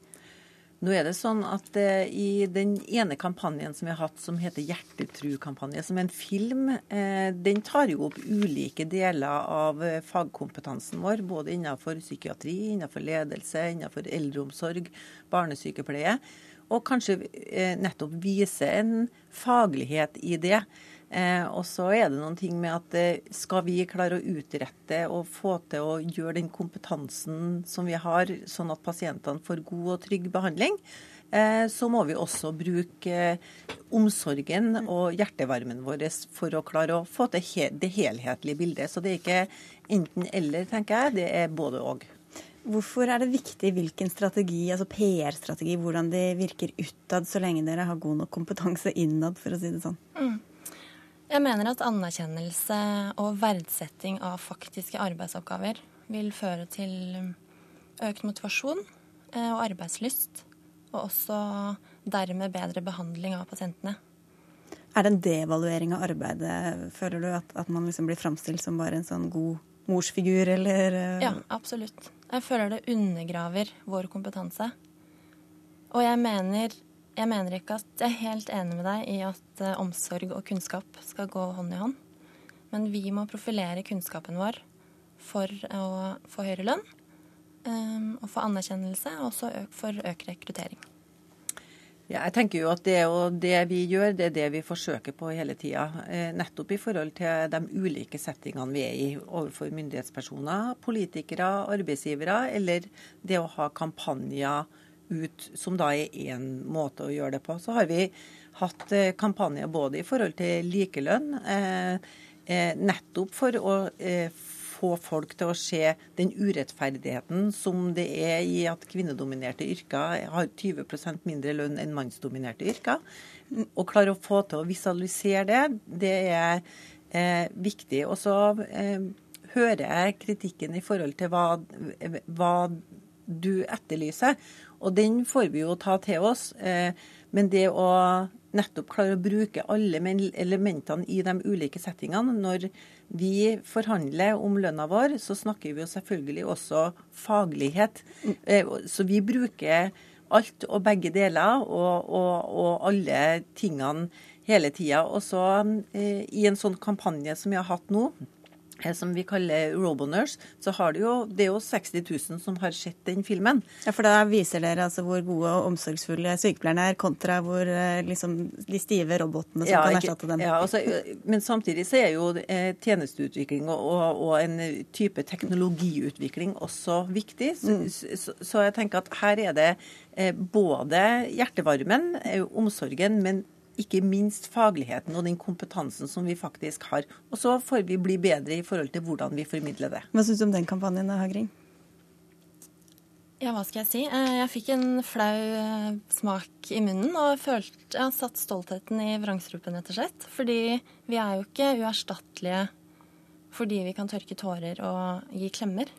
Nå er det sånn at eh, I den ene kampanjen som vi har hatt, som heter Hjertetru-kampanje, som er en film, eh, den tar jo opp ulike deler av uh, fagkompetansen vår. Både innenfor psykiatri, innenfor ledelse, innenfor eldreomsorg, barnesykepleie og kanskje eh, nettopp vise en faglighet i det. Eh, og så er det noen ting med at eh, skal vi klare å utrette og få til å gjøre den kompetansen som vi har, sånn at pasientene får god og trygg behandling, eh, så må vi også bruke omsorgen og hjertevarmen vår for å klare å få til det helhetlige bildet. Så det er ikke enten-eller, tenker jeg. Det er både og. Hvorfor er det viktig hvilken strategi, altså PR-strategi, hvordan de virker utad, så lenge dere har god nok kompetanse innad, for å si det sånn? Mm. Jeg mener at anerkjennelse og verdsetting av faktiske arbeidsoppgaver vil føre til økt motivasjon eh, og arbeidslyst, og også dermed bedre behandling av pasientene. Er det en devaluering av arbeidet, føler du, at, at man liksom blir framstilt som bare en sånn god morsfigur, eller eh? Ja, absolutt. Jeg føler det undergraver vår kompetanse. Og jeg mener, jeg mener ikke at jeg er helt enig med deg i at uh, omsorg og kunnskap skal gå hånd i hånd. Men vi må profilere kunnskapen vår for å få høyere lønn um, og få anerkjennelse, og også for økt rekruttering. Ja, jeg tenker jo at det, det, vi gjør, det er det vi forsøker på hele tida. Eh, nettopp i forhold til de ulike settingene vi er i overfor myndighetspersoner, politikere, arbeidsgivere, eller det å ha kampanjer ut, som da er én måte å gjøre det på. Så har vi hatt eh, kampanjer både i forhold til likelønn, eh, nettopp for å få folk til å se den urettferdigheten som det er i at kvinnedominerte yrker har 20% mindre lønn enn mannsdominerte yrker. Å klare å få til å visualisere det, det er eh, viktig. Og så eh, hører jeg kritikken i forhold til hva, hva, du etterlyser. Og den får vi jo ta til oss. Eh, men det å nettopp klarer å bruke alle elementene i de ulike settingene når vi forhandler om lønna vår, så snakker vi jo selvfølgelig også faglighet. Eh, så vi bruker alt og begge deler og, og, og alle tingene hele tida. Og så eh, i en sånn kampanje som vi har hatt nå, som vi kaller Robonurse, så har det jo, det er jo 60 000 som har sett den filmen. Ja, For da viser dere altså hvor gode og omsorgsfulle sykepleierne er, kontra hvor eh, liksom, de stive robotene som ja, kan erstatte dem. Ja, altså, Men samtidig så er jo eh, tjenesteutvikling og, og, og, en type teknologiutvikling også viktig. Så, mm. så, så, jeg tenker at her er det eh, både hjertevarmen, eh, omsorgen, men ikke minst fagligheten og den kompetansen som vi faktisk har. Og så får vi bli bedre i forhold til hvordan vi formidler det. Hva syns du om den kampanjen, Hagring? Ja, hva skal jeg si. Eh, jeg fikk en flau eh, smak i munnen og følte jeg har satt stoltheten i vrangstrupen, rett og slett. Fordi vi er jo ikke uerstattelige fordi vi kan tørke tårer og gi klemmer,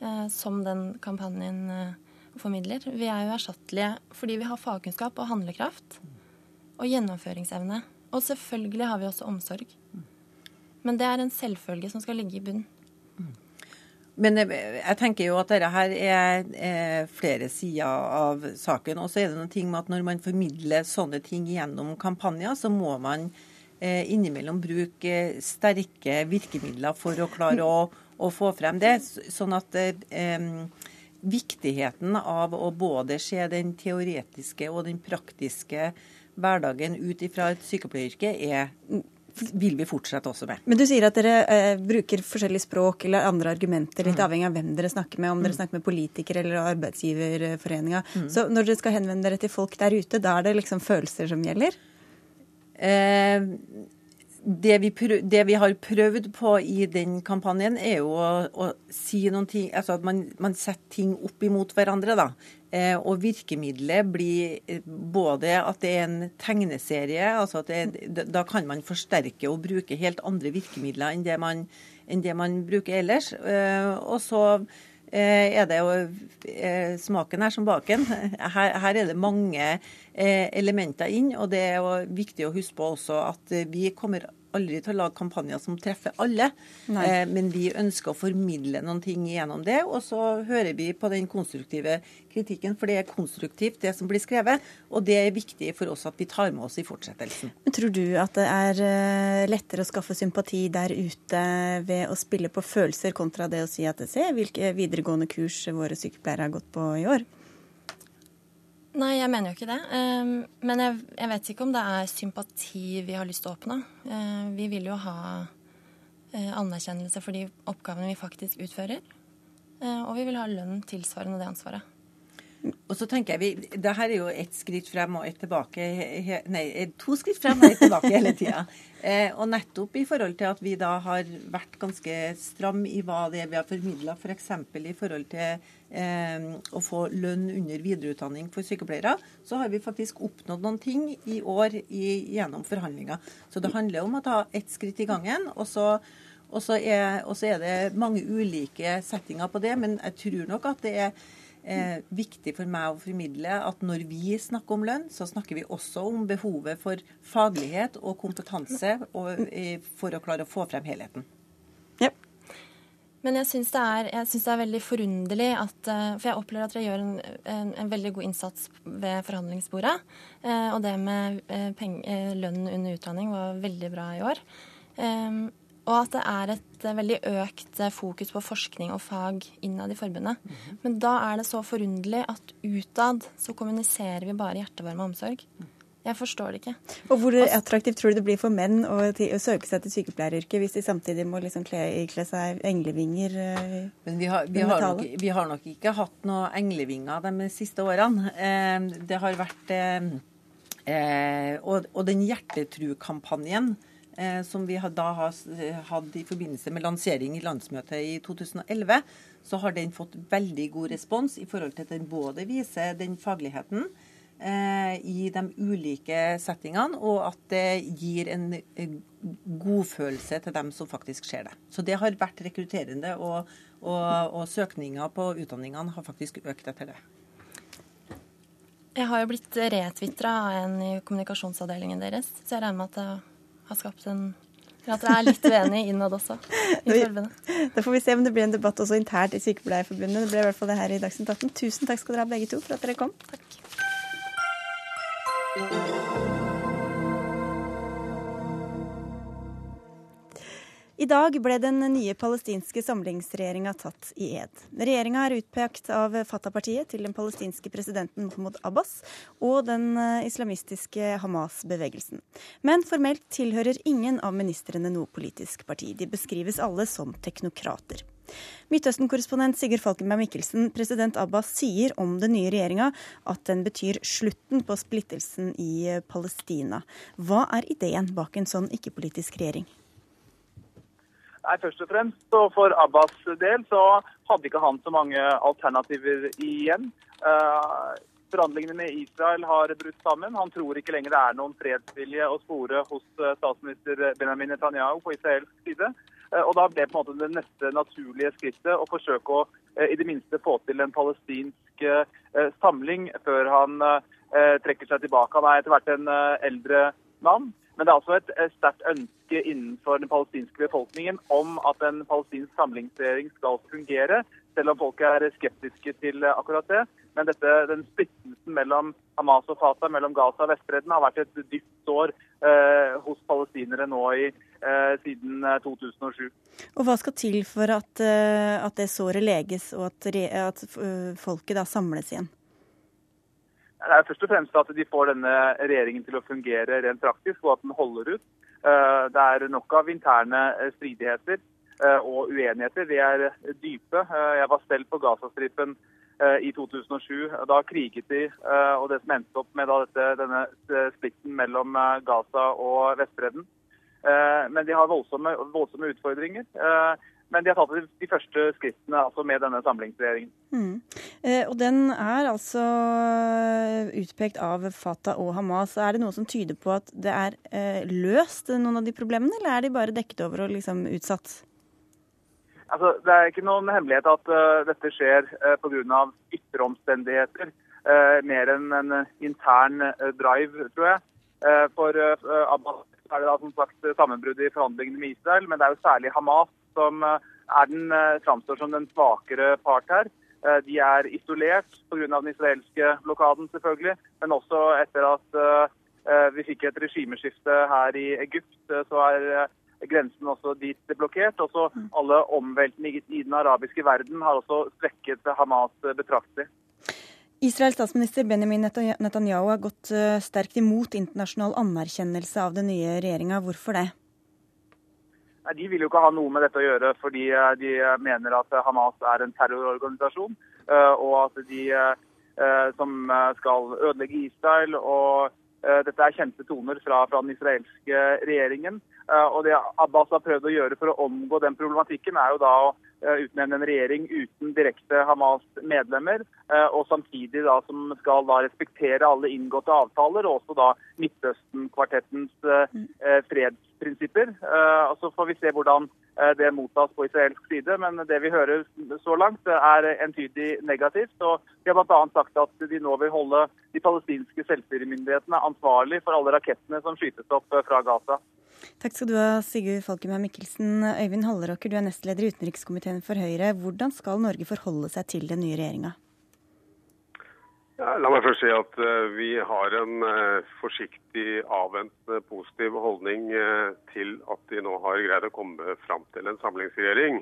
eh, som den kampanjen formidler. Vi er uerstattelige fordi vi har fagkunnskap og handlekraft og gjennomføringsevne. Og selvfølgelig har vi også omsorg. Men det er en selvfølge som skal ligge i bunnen. Men jeg tenker jo at dette her er, er flere sider av saken. Og så er det noen ting med at når man formidler sånne ting gjennom kampanjer, så må man eh, innimellom bruke sterke virkemidler for å klare å, å få frem det. Sånn at eh, viktigheten av å både se den teoretiske og den praktiske hverdagen ut ifra et sykepleieryrke er vil vi fortsette også med. Men du sier at dere eh, bruker forskjellig språk eller andre argumenter, litt mm. avhengig av hvem dere snakker med, om dere mm. snakker med politikere eller arbeidsgiverforeninga. Mm. Så når dere skal henvende dere til folk der ute, da er det liksom følelser som gjelder? Eh, det vi, prøv, det vi, har prøvd på i den kampanjen, er jo å, å si noen ting Altså at man, man, setter ting opp imot hverandre, da. Eh, og virkemidlet blir eh, både at det er en tegneserie, altså at det, da kan man forsterke og bruke helt andre virkemidler enn det man, enn det man bruker ellers. Eh, og så er det jo smaken her som baken. [LAUGHS] Her, her, er det mange elementer inn, og det er jo viktig å huske på også at vi kommer aldri til å lage kampanjer som treffer alle. Eh, men vi ønsker å formidle noen ting gjennom det. Og så hører vi på den konstruktive kritikken, for det er konstruktivt, det som blir skrevet. Og det er viktig for oss at vi tar med oss i fortsettelsen. Men Tror du at det er eh, lettere å skaffe sympati der ute ved å spille på følelser, kontra det å si at se hvilke videregående kurs våre sykepleiere har gått på i år? Nei, jeg mener jo ikke det. Ehm, men jeg, jeg, vet ikke om det er sympati vi har lyst til å oppnå. Ehm, vi vil jo ha eh, anerkjennelse for de oppgavene vi faktisk utfører. Ehm, og vi vil ha lønn tilsvarende det ansvaret. Og så tenker jeg vi, det her er jo ett skritt frem og ett tilbake, nei, to skritt frem og ett tilbake hele tida. [LAUGHS] Eh, og nettopp i forhold til at vi da har vært ganske stram i hva det er vi har formidla, f.eks. For i forhold til eh, å få lønn under videreutdanning for sykepleiere, så har vi faktisk oppnådd noen ting i år i, gjennom forhandlinger. Så det handler om å ta ett skritt i gangen. og så og så er, er, det mange ulike settinger på det, men jeg tror nok at det er eh, viktig for meg å formidle at når vi snakker om lønn, så snakker vi også om behovet for faglighet og kompetanse og, for å klare å få frem helheten. Men jeg syns det, det, er veldig forunderlig at eh, For jeg opplever at dere gjør en, en, en veldig god innsats ved forhandlingsbordet. Eh, og det med peng, lønn under utdanning var veldig bra i år. Og at det er et veldig økt fokus på forskning og fag innad i forbundet. Men da er det så forunderlig at utad så kommuniserer vi bare hjertevarme omsorg. Jeg forstår det ikke. Og Hvor attraktivt tror du det blir for menn å, å søke seg til sykepleieryrket hvis de samtidig må liksom kle, kle seg englevinger? Men vi har, vi, har nok, vi har, nok, ikke hatt noe englevinger de siste årene. Eh, det har vært eh, eh, og, og, den hjertetru-kampanjen eh, som vi da har hatt i forbindelse med lansering i landsmøtet i 2011, så har den fått veldig god respons i forhold til at den både viser den fagligheten Eh, i de ulike settingene, og at det gir en godfølelse til dem som faktisk ser det. Så det har vært rekrutterende, og, og, og søkninga på utdanningene har faktisk økt etter det. Jeg har jo blitt retvitra av en i kommunikasjonsavdelingen deres, så jeg regner med at det har skapt en at dere er litt uenige innad også i forbundet. Da får vi se om det blir en debatt også internt i Sykepleierforbundet. Det ble i hvert fall det her i Dagsnytt 18. Tusen takk skal dere ha begge to for at dere kom. Takk. I dag ble den nye palestinske samlingsregjeringa tatt i ed. Regjeringa er utpekt av Fatah-partiet til den palestinske presidenten Mahmoud Abbas og den eh, islamistiske Hamas-bevegelsen. Men formelt tilhører ingen av ministrene noe politisk parti. De beskrives alle som teknokrater. Midtøsten-korrespondent Sigurd Falkenberg Mikkelsen, president Abbas sier om den nye regjeringa at den betyr slutten på splittelsen i eh, Palestina. Hva er ideen bak en sånn ikke-politisk regjering? Nei, Først og fremst for Abbas del så hadde ikke han så mange alternativer igjen. Uh, Forhandlingene med Israel har brutt sammen. Han tror ikke lenger det er noen fredsvilje å spore hos eh, statsminister Benjamin Netanyahu på israelsk side. Uh, og Da ble på en måte det neste naturlige skrittet å forsøke å uh, i det minste få til en palestinsk samling før han trekker seg tilbake. Han er etter hvert en eldre mann. Men det er også et sterkt ønske innenfor den palestinske befolkningen om at en palestinsk samlingsregjering skal fungere, selv om folk er skeptiske til akkurat det. Men dette, den splittelsen mellom Hamas og Fatah, mellom Gaza og Vestbredden, har vært et dypt sår eh, hos palestinere nå i, eh, siden 2007. Eh, og Hva skal til for at, eh, at det såret leges, og at, at folket da samles igjen? Det er først og fremst at de får denne regjeringen til å fungere rent praktisk, og at den holder ut. Eh, det er nok av interne eh, stridigheter eh, og uenigheter. De er dype. Jeg var selv på Gazastripen i 2007. Da kriget de, og det som endte opp med dette, denne splitten mellom Gaza og Vestbredden. Men de har voldsomme, voldsomme utfordringer. Men de har tatt de første skrittene altså med denne samlingsregjeringen. Mm. Eh, og den er altså utpekt av Fatah og Hamas. Er det noe som tyder på at det er eh, løst, noen av de problemene, eller er de bare dekket over og liksom utsatt? Altså, det er ikke noen hemmelighet at uh, dette skjer uh, pga. ytre omstendigheter. Uh, mer enn en intern drive, tror jeg. For Abbas er det da som sagt sammenbrudd i forhandlingene med Israel, men det er jo særlig Hamas som eh, er den, eh, framstår som den svakere part her. Eh, de er isolert pga. den israelske blokaden, selvfølgelig, men også etter at vi fikk et regimeskifte her i Egypt, så er grensen også dit blokkert. Også alle omveltene i den arabiske verden har også svekket Hamas betraktelig. Israels statsminister Benjamin Netanyahu har gått sterkt imot internasjonal anerkjennelse av den nye regjeringa. Hvorfor det? De vil jo ikke ha noe med dette å gjøre, fordi eh, de mener at Hamas er en terrororganisasjon. Eh, og at de eh, som skal ødelegge Israel. og Dette er kjente toner fra, fra den israelske regjeringen. Og Det Abbas har prøvd å gjøre for å omgå den problematikken, er jo da å utnevne en regjering uten direkte Hamas-medlemmer, og samtidig da som skal da respektere alle inngåtte avtaler, og også da Midtøsten-kvartettens freds prinsipper. Eh, og Så får vi se hvordan eh, det mottas på israelsk side. Men det vi hører så langt, er entydig negativt. og De har bl.a. sagt at de nå vil holde de palestinske selvstyremyndighetene ansvarlig for alle rakettene som skytes opp eh, fra Gaza. Takk skal du ha, Sigurd Falkenberg Mikkelsen. Øyvind Halleråker, du er nestleder i utenrikskomiteen for Høyre. Hvordan skal Norge forholde seg til den nye regjeringa? La meg først si at uh, vi har en uh, forsiktig, avventende, positiv holdning uh, til at de nå har greid å komme fram til en samlingsregjering.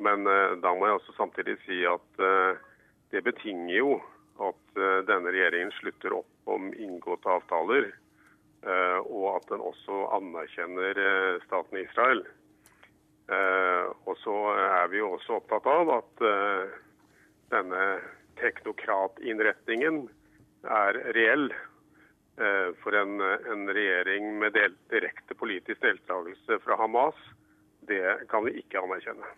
Men da må jeg også samtidig si at det betinger jo at denne regjeringen slutter opp om inngåtte avtaler, og at den også anerkjenner staten Israel. Og så er vi jo også opptatt av at denne teknokratinnretningen er reell. Eh, for en, en regjering med del, direkte politisk deltakelse fra Hamas, det kan vi ikke anerkjenne.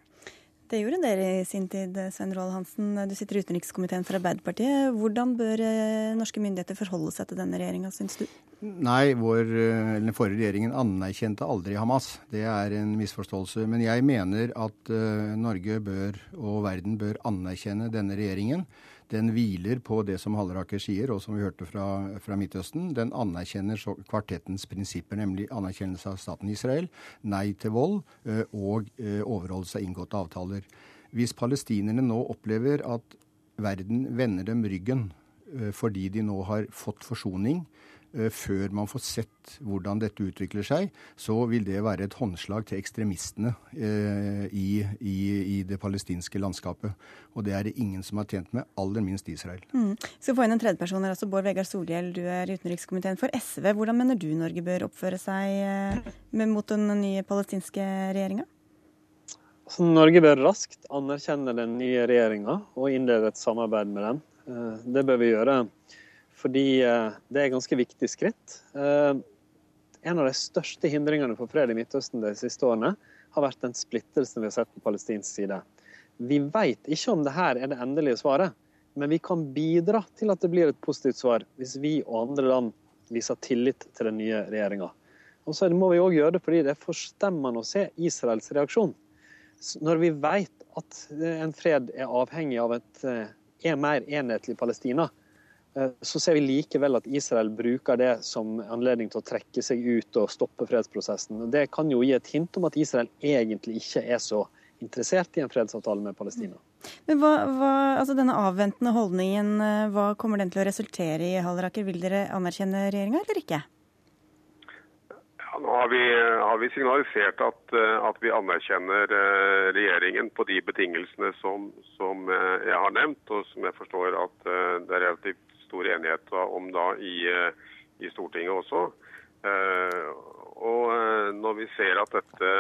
Det gjorde dere i sin tid, Svein Roald Hansen. Du sitter i utenrikskomiteen for Arbeiderpartiet. Hvordan bør eh, norske myndigheter forholde seg til denne regjeringa, syns du? Nei, vår, eh, den forrige regjeringen anerkjente aldri Hamas. Det er en misforståelse. Men jeg mener at Norge bør, og verden bør anerkjenne denne regjeringen. Den hviler på det som Halleraker sier, og som vi hørte fra, fra Midtøsten. Den anerkjenner kvartettens prinsipper, nemlig anerkjennelse av staten Israel, nei til vold og overholdelse av inngåtte avtaler. Hvis palestinerne nå opplever at verden vender dem ryggen fordi de nå har fått forsoning, Eh, før man får sett hvordan dette utvikler seg, så vil det være et håndslag til ekstremistene eh, i, i, i, det palestinske landskapet. Og det er det ingen som har tjent med, aller minst Israel. Mm. Skal få inn en tredjeperson her også. Bård Vegar Solhjell, du er utenrikskomiteen for SV. Hvordan mener du Norge bør oppføre seg eh, mot den nye palestinske regjeringa? Altså, Norge bør raskt anerkjenne den nye regjeringa og innlede et samarbeid med den. Det bør vi gjøre fordi eh, det er et ganske viktig skritt. Eh, en av de største hindringene for fred i Midtøsten de siste årene har vært den splittelsen vi har sett på palestinsk side. Vi vet ikke om dette er det endelige svaret, men vi kan bidra til at det blir et positivt svar hvis vi og andre land viser tillit til den nye regjeringa. Og så må vi òg gjøre det fordi det er forstemmende å se Israels reaksjon. Når vi vet at en fred er avhengig av et er eh, mer enhetlig Palestina, Eh, så ser vi likevel at Israel bruker det som anledning til å trekke seg ut og stoppe fredsprosessen. Det kan jo gi et hint om at Israel egentlig ikke er så interessert i en fredsavtale med Palestina. Men hva, hva, altså Denne avventende holdningen, eh, hva kommer den til å resultere i, Halleraker? Vil dere anerkjenne regjeringa eller ikke? Ja, nå har vi, har vi signalisert at, eh, at, vi anerkjenner regjeringen på de betingelsene som, som, jeg har nevnt, og som jeg forstår at det er relativt stor enighet om da i, eh, i Stortinget også. Eh, og eh, når vi ser at dette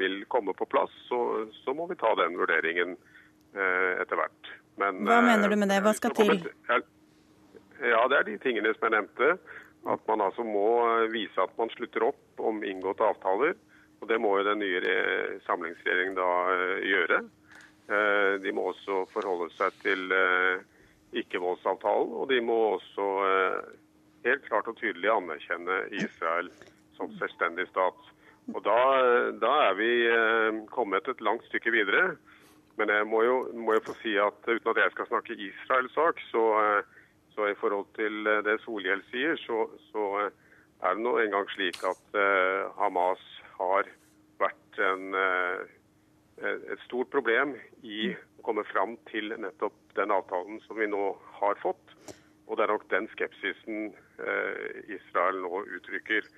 vil komme på plass, så, så må vi ta den vurderingen etter hvert. Men, Hva mener du med det? Hva skal til? Ja, Det er de tingene som jeg nevnte. At man altså må vise at man slutter opp om inngåtte avtaler. Og Det må jo den nye samlingsregjeringen da gjøre. De må også forholde seg til ikke-voldsavtalen. Og de må også eh, helt klart og tydelig anerkjenne Israel som selvstendig stat. Og da, da er vi eh, kommet et langt stykke videre. Men jeg må jo, må jo få si at uten at jeg skal snakke Israels sak, så, eh, så i forhold til det Solhjell sier, så, så er det nå engang slik at Hamas har vært en, et stort problem i å komme fram til nettopp den avtalen som vi nå har fått. Og det er nok den skepsisen eh, Israel nå uttrykker.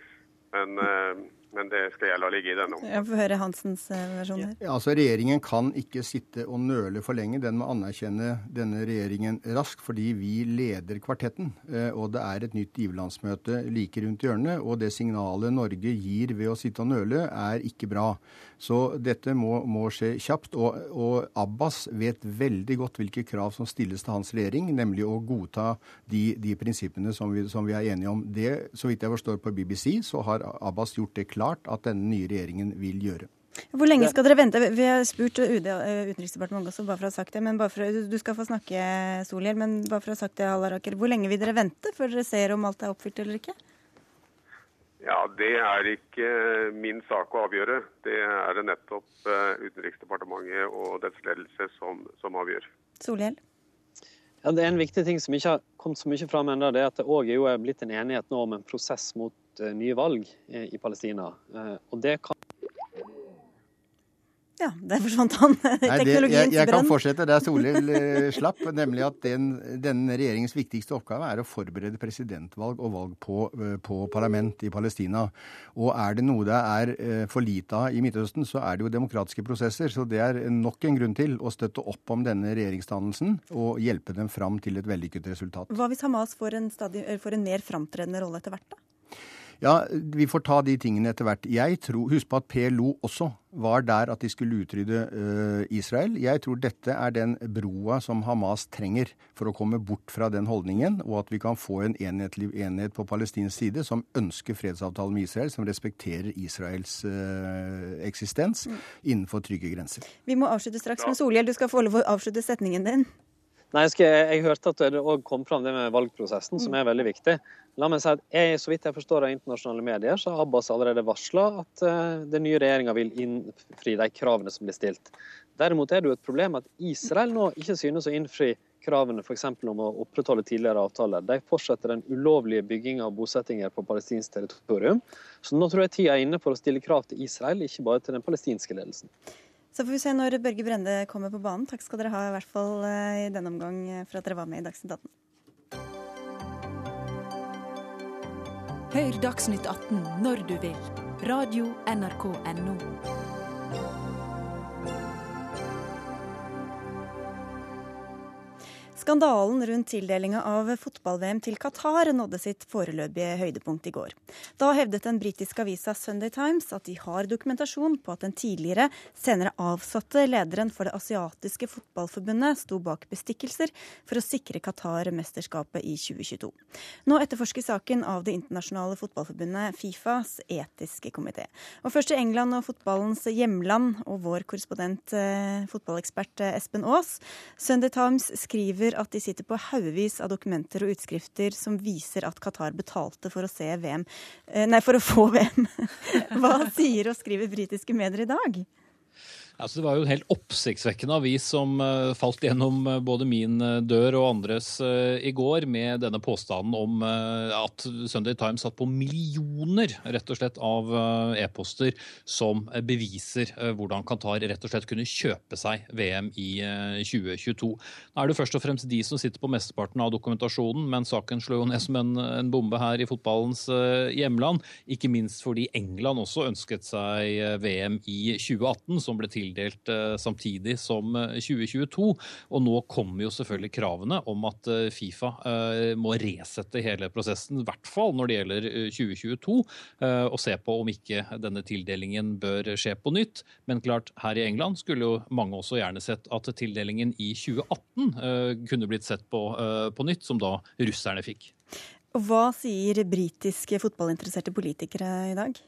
Men, eh, men, det skal jeg la ligge i denne omgang. Jeg får høre Hansens eh, versjon her. Ja, altså Regjeringen kan ikke sitte og nøle for lenge. Den må anerkjenne denne regjeringen raskt, fordi vi leder kvartetten. Og det er et nytt giverlandsmøte like rundt hjørnet. Og det signalet Norge gir ved å sitte og nøle, er ikke bra. Så dette må, må skje kjapt. Og, og, Abbas vet veldig godt hvilke krav som stilles til hans regjering, nemlig å godta de, de prinsippene som vi, som vi, er enige om. Det, så vidt jeg forstår på BBC, så har Abbas gjort det klart at denne nye regjeringen vil gjøre. Hvor lenge skal dere vente? Vi har spurt UD, eh, Utenriksdepartementet også, bare for å ha sagt det. men for, Du skal få snakke, Solhjell, men bare for å ha sagt det, Hallaraker. Hvor lenge vil dere vente før dere ser om alt er oppfylt eller ikke? Ja, Det er ikke min sak å avgjøre. Det er det nettopp eh, Utenriksdepartementet og dets ledelse som, som avgjør. Solhjell? Ja, det er En viktig ting som ikke har kommet så mye fram ennå, det er at det òg er blitt en enighet nå om en prosess mot uh, nye valg i Palestina. Og det kan Ja, der forsvant han. [LAUGHS] Det, jeg, jeg, kan fortsette der Solhjell [LAUGHS] eh, slapp, nemlig at den, denne regjeringens viktigste oppgave er å forberede presidentvalg og valg på, eh, på, parlament i Palestina. Og er det noe det er eh, for lite av i Midtøsten, så er det jo demokratiske prosesser. Så det er nok en grunn til å støtte opp om denne regjeringsdannelsen og hjelpe dem fram til et vellykket resultat. Hva hvis Hamas får en, stadig, får en mer framtredende rolle etter hvert, da? Ja, vi får ta de tingene etter hvert. Jeg tror, Husk på at PLO også var der at de skulle utrydde uh, Israel. Jeg tror dette er den broa som Hamas trenger for å komme bort fra den holdningen, og at vi kan få en enhetlig enhet på palestinsk side som ønsker fredsavtale med Israel, som respekterer Israels uh, eksistens mm. innenfor trygge grenser. Vi må avslutte straks, men Solhjell, du skal få lov å avslutte setningen din. Nei, jeg, skal, jeg, hørte at det òg kom fram det med valgprosessen, som er veldig viktig. La meg si at jeg, Så vidt jeg forstår av internasjonale medier, så har Abbas allerede varsla at uh, den nye regjeringa vil innfri de kravene som blir stilt. Derimot er det jo et problem at Israel nå ikke synes å innfri kravene f.eks. om å opprettholde tidligere avtaler. De fortsetter den ulovlige bygginga av bosettinger på palestinsk territorium. Så nå tror jeg tida er inne for å stille krav til Israel, ikke bare til den palestinske ledelsen. Så får vi se når Børge Brende kommer på banen. Takk skal dere ha i hvert fall eh, i denne omgang eh, for at dere var med i Dagsnytt 18. Hør Dagsnytt 18 når du vil. Radio NRK Radio.nrk.no. Skandalen rundt tildelinga av fotball-VM til Qatar nådde sitt foreløpige høydepunkt i går. Da hevdet den britiske avisa Sunday Times at de har dokumentasjon på at den tidligere, senere avsatte lederen for det asiatiske fotballforbundet sto bak bestikkelser for å sikre Qatar mesterskapet i 2022. Nå etterforsker saken av det internasjonale fotballforbundet Fifas etiske komité. Og først til England og fotballens hjemland og vår korrespondent eh, fotballekspert eh, Espen Aas. Sunday Times skriver at de sitter på haugevis av dokumenter og utskrifter som viser at Qatar betalte for å VM. Eh, nei, for å få VM. [LAUGHS] Hva sier og skriver britiske medier i dag? Altså, det var jo en helt oppsiktsvekkende avis som uh, falt gjennom uh, både min uh, dør og andres i går, med denne påstanden om at Sunday Times satt på millioner rett og slett av e-poster som beviser hvordan Qatar rett og slett kunne kjøpe seg VM i 2022. Nå er det først og fremst de som sitter på mesteparten av dokumentasjonen, men saken slår jo ned som en, en bombe her i fotballens hjemland. Ikke minst fordi England også ønsket seg VM i 2018, som ble til tildelt eh, samtidig som 2022. Eh, og nå kommer jo selvfølgelig kravene om at eh, Fifa må resette hele prosessen, i hvert fall når det gjelder 2022, og se på om ikke denne tildelingen bør skje på nytt. Men klart, her i England skulle jo mange også gjerne sett at tildelingen i 2018 kunne blitt sett på, på nytt, som da russerne fikk. Hva sier britiske fotballinteresserte politikere i dag?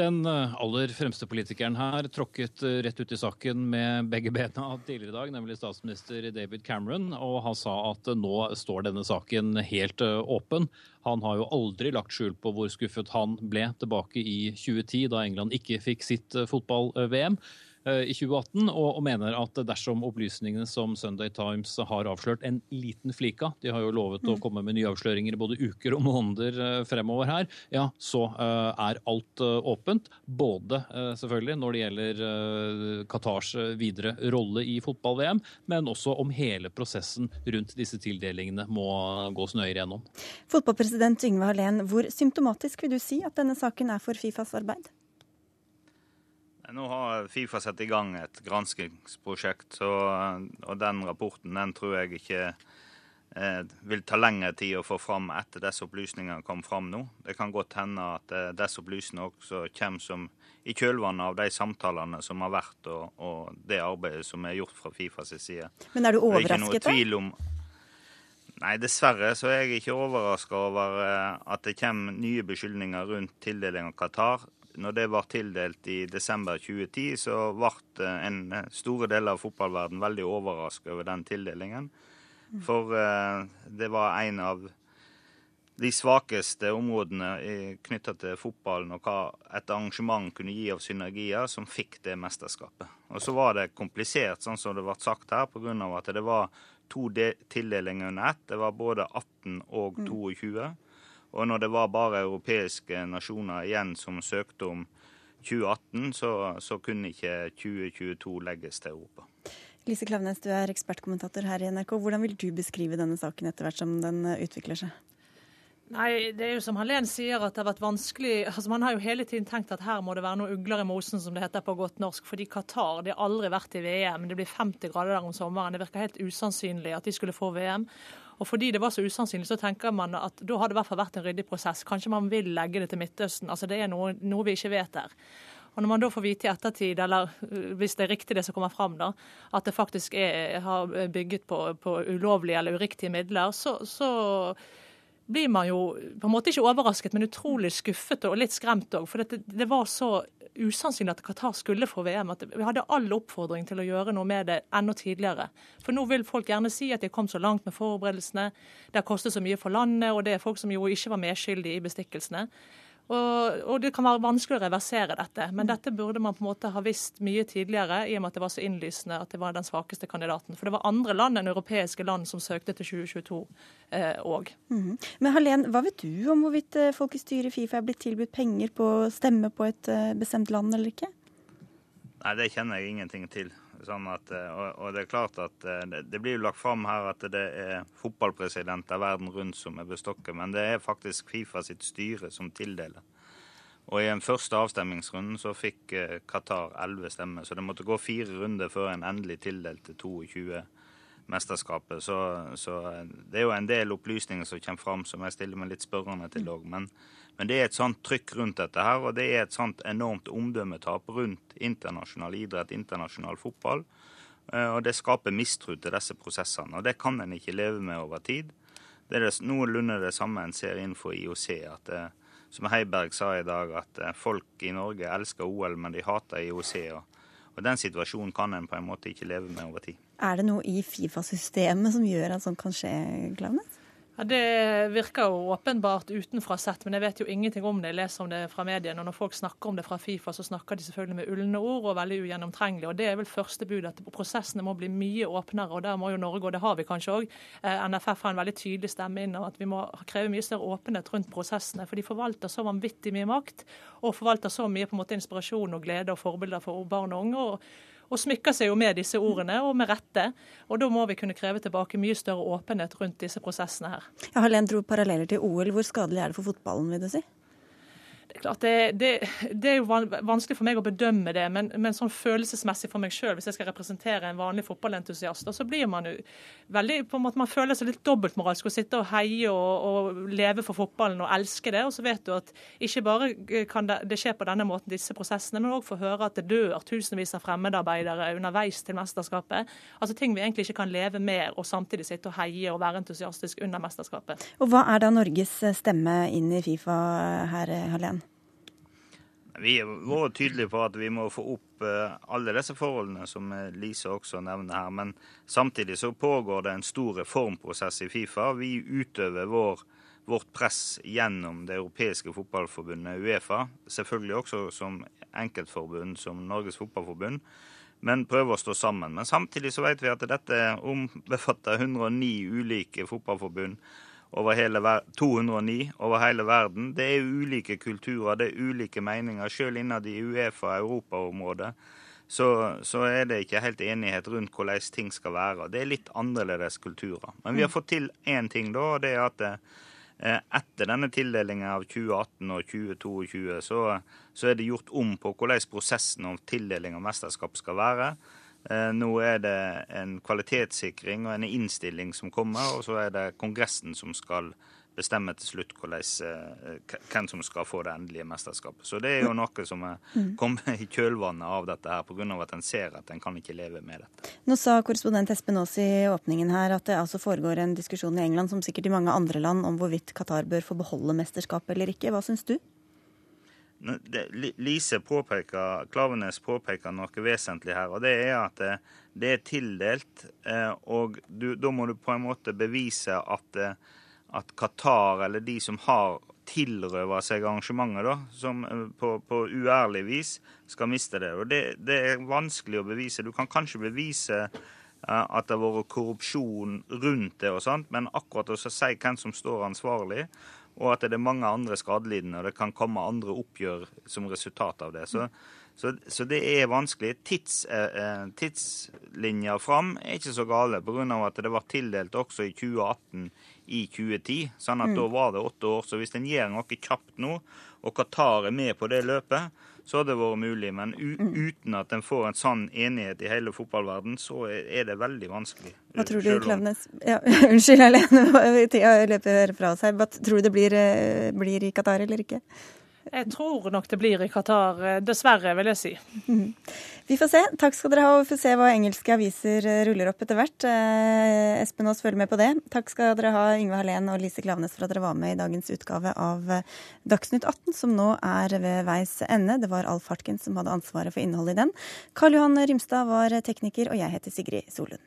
Den eh, aller fremste politikeren her tråkket eh, rett ut i saken med begge bena tidligere i dag, nemlig statsminister David Cameron, og han sa at nå står denne saken helt eh, åpen. Han har jo aldri lagt skjul på hvor skuffet han ble tilbake i 2010, da England ikke fikk sitt fotball-VM. Eh, i 2018, og, og, mener at dersom opplysningene som Sunday Times har avslørt en liten flik av, de har jo lovet mm. å komme med nye avsløringer i både uker og måneder eh, fremover her, ja, så uh, er alt uh, åpent. Både uh, selvfølgelig når det gjelder Qatars videre rolle i fotball-VM, men også om hele prosessen rundt disse tildelingene må gås nøyere gjennom. Fotballpresident Yngve Hallén, hvor symptomatisk vil du si at denne saken er for Fifas arbeid? Nå har Fifa satt i gang et granskingsprosjekt, så, og den rapporten den tror jeg ikke eh, vil ta lengre tid å få fram etter disse opplysningene kom fram nå. Det kan godt hende at eh, disse opplysningene også kommer som i kjølvannet av de samtalene som har vært, og, og det arbeidet som er gjort fra Fifas side. Men er du overrasket, da? Nei, dessverre så er jeg ikke overraska over eh, at det kommer nye beskyldninger rundt tildeling av Qatar når det var tildelt i desember 2010, så ble eh, en eh, store deler av fotballverden veldig overrasket over den tildelingen. Mm. For uh, det var en av de svakeste områdene knytta til fotballen og hva et arrangement kunne gi av synergier, som fikk det mesterskapet. Og så var det komplisert, sånn som det ble sagt her, pga. at det var to tildelinger under ett. Det var både 18 og 22. Og når det var bare europeiske nasjoner igjen som søkte om 2018, så, så kunne ikke 2022 legges til Europa. Lise Klaveness, du er ekspertkommentator her i NRK. Hvordan vil du beskrive denne saken etter hvert som den utvikler seg? Nei, det er jo som Helen sier, at det har vært vanskelig altså Man har jo hele tiden tenkt at her må det være noe ugler i mosen, som det heter på godt norsk. Fordi Qatar de har aldri vært i VM. Det blir 50 grader der om sommeren. Det virker helt usannsynlig at de skulle få VM. Og fordi det var så usannsynlig, så tenker man at da har det i hvert fall vært en ryddig prosess. Kanskje man vil legge det til Midtøsten. Altså det er noe, noe vi ikke vet der. Og når man da får vite i ettertid, eller øh, hvis det er riktig det som kommer fram, da, at det faktisk er, har bygget på, på ulovlige eller uriktige midler, så, så blir man jo på en måte ikke overrasket, men utrolig skuffet og litt skremt òg. For det, det, var så usannsynlig at Qatar skulle få VM. at Vi hadde all oppfordring til å gjøre noe med det enda tidligere. For nå vil folk gjerne si at de kom så langt med forberedelsene. Det har kostet så mye for landet, og det er folk som jo ikke var medskyldige i bestikkelsene. Og, og, det kan være vanskelig å reversere dette, men dette burde man på en måte ha visst mye tidligere, i og med at det var så innlysende at det var den svakeste kandidaten. For det var andre land enn europeiske land som søkte til 2022 òg. Eh, mm -hmm. Men Hallén, hva vet du om hvorvidt eh, folk i styret i Fifa er blitt tilbudt penger på å stemme på et eh, bestemt land eller ikke? Nei, det kjenner jeg ingenting til. Sånn at, eh, og, og, det er klart at eh, det, det blir jo lagt fram her at det er fotballpresidenter verden rundt som er bestokket, men det er faktisk Fifa sitt styre som tildeler. Og I den første avstemmingsrunden så fikk eh, Qatar 11 stemmer, så det måtte gå fire runder før en endelig tildelte 22 mesterskapet. Så, så, det er jo en del opplysninger som kommer fram som jeg stiller meg litt spørrende til òg. Men men det er et sånt trykk rundt dette her, og det er et sånt enormt omdømmetap rundt internasjonal idrett, internasjonal fotball. Eh, og det skaper mistro til disse prosessene. Og det kan en ikke leve med over tid. Det er noenlunde det samme en ser innenfor IOC. at eh, Som Heiberg sa i dag, at eh, folk i Norge elsker OL, men de hater IOC. Og, og den situasjonen kan en på en måte ikke leve med over tid. Er det noe i Fifa-systemet som gjør at sånt kan skje, Klaveness? Ja, Det virker jo åpenbart utenfra sett, men jeg vet jo ingenting om det. Jeg leser om det fra mediene. og Når folk snakker om det fra Fifa, så snakker de selvfølgelig med ulne ord og veldig ugjennomtrengelig. og Det er vel første bud, at prosessene må bli mye åpnere. og Der må jo Norge, og det har vi kanskje òg, eh, NFF har en veldig tydelig stemme inn om at vi må kreve mye større åpenhet rundt prosessene. For de forvalter så vanvittig mye makt, og forvalter så mye på en måte inspirasjon og glede og forbilder for barn og unge. og og smykker seg jo med disse ordene, og med rette. Og da må vi kunne kreve tilbake mye større åpenhet rundt disse prosessene her. Ja, Helen dro paralleller til OL. Hvor skadelig er det for fotballen, vil du si? Det er klart, det, det, det, er jo vanskelig for meg å bedømme det, men, men sånn følelsesmessig for meg sjøl, hvis jeg skal representere en vanlig fotballentusiast, så blir man jo veldig på en måte Man føler seg litt dobbeltmoralsk å sitte og heie og, og, leve for fotballen og elske det. Og så vet du at ikke bare kan det, skje på denne måten, disse prosessene, men òg få høre at det dør tusenvis av fremmedarbeidere underveis til mesterskapet. Altså ting vi egentlig ikke kan leve med, og samtidig sitte og heie og være entusiastisk under mesterskapet. Og Hva er da Norges stemme inn i Fifa her, Hallén? Vi var tydelige på at vi må få opp eh, alle disse forholdene som eh, Lise også nevner her. Men samtidig så pågår det en stor reformprosess i Fifa. Vi utøver vår, vårt press gjennom det europeiske fotballforbundet Uefa. Selvfølgelig også som enkeltforbund som Norges Fotballforbund. Men prøver å stå sammen. Men samtidig så vet vi at dette ombefatter 109 ulike fotballforbund over hele 209 over hele verden. Det er ulike kulturer, det er ulike meninger. Selv innad i Uefa Europaområdet så, så er det ikke helt enighet rundt hvordan ting skal være. Det er litt annerledes kulturer. Men vi har mm. fått til én ting, da, og det er at eh, etter denne tildelingen av 2018 og 2022, så, så er det gjort om på hvordan prosessen om tildeling av mesterskap skal være. Eh, nå er det en kvalitetssikring og en innstilling som kommer, og så er det Kongressen som skal bestemme til slutt eh, hvem som skal få det endelige mesterskapet. Så det er jo noe som er kommer i kjølvannet av dette her, pga. at en ser at en kan ikke leve med dette. Nå sa korrespondent Espen Aas i åpningen her at det altså foregår en diskusjon i England, som sikkert i mange andre land, om hvorvidt Qatar bør få beholde mesterskapet eller ikke. Hva syns du? Lise påpeker, Klavenes påpeker noe vesentlig her, og det er at det, er tildelt. Eh, og du, da må du på en måte bevise at, eh, at Qatar, eller de som har tilrøva seg arrangementet da, som eh, på, på, uærlig vis, skal miste det. Og det, det, er vanskelig å bevise. Du kan kanskje bevise at det har vært korrupsjon rundt det, og sånt, men akkurat å si hvem som står ansvarlig, og at det er mange andre skadelidende, og det kan komme andre oppgjør som resultat av det. Så, så, så det er vanskelig. Tids, eh, tidslinja fram er ikke så gale, pga. at det var tildelt også i 2018 i 2010. sånn at mm. da var det åtte år. Så hvis en gjør noe kjapt nå, og Qatar er med på det løpet, så hadde det vært mulig. Men mm. uten at en får en sann enighet i hele fotballverden, så er det veldig vanskelig. Hva tror du, Klavnes? Ja, [LAUGHS] unnskyld, Helene, [LAUGHS] tida løper fra oss her. Hva tror du det blir, eh, blir i Qatar eller ikke? Jeg tror nok det blir i Qatar, eh, dessverre, vil jeg si. [LAUGHS] Vi får se. Takk skal dere ha, og vi får se hva engelske aviser eh, ruller opp etter hvert. Eh, Espen Aas følger med på det. Takk skal dere ha, Yngve Hallén og Lise Klaveness, for at dere var med i dagens utgave av Dagsnytt 18, som nå er ved veis ende. Det var Alf Hartken som hadde ansvaret for innholdet i den. Karl Johan Rymstad var tekniker, og jeg heter Sigrid Solund.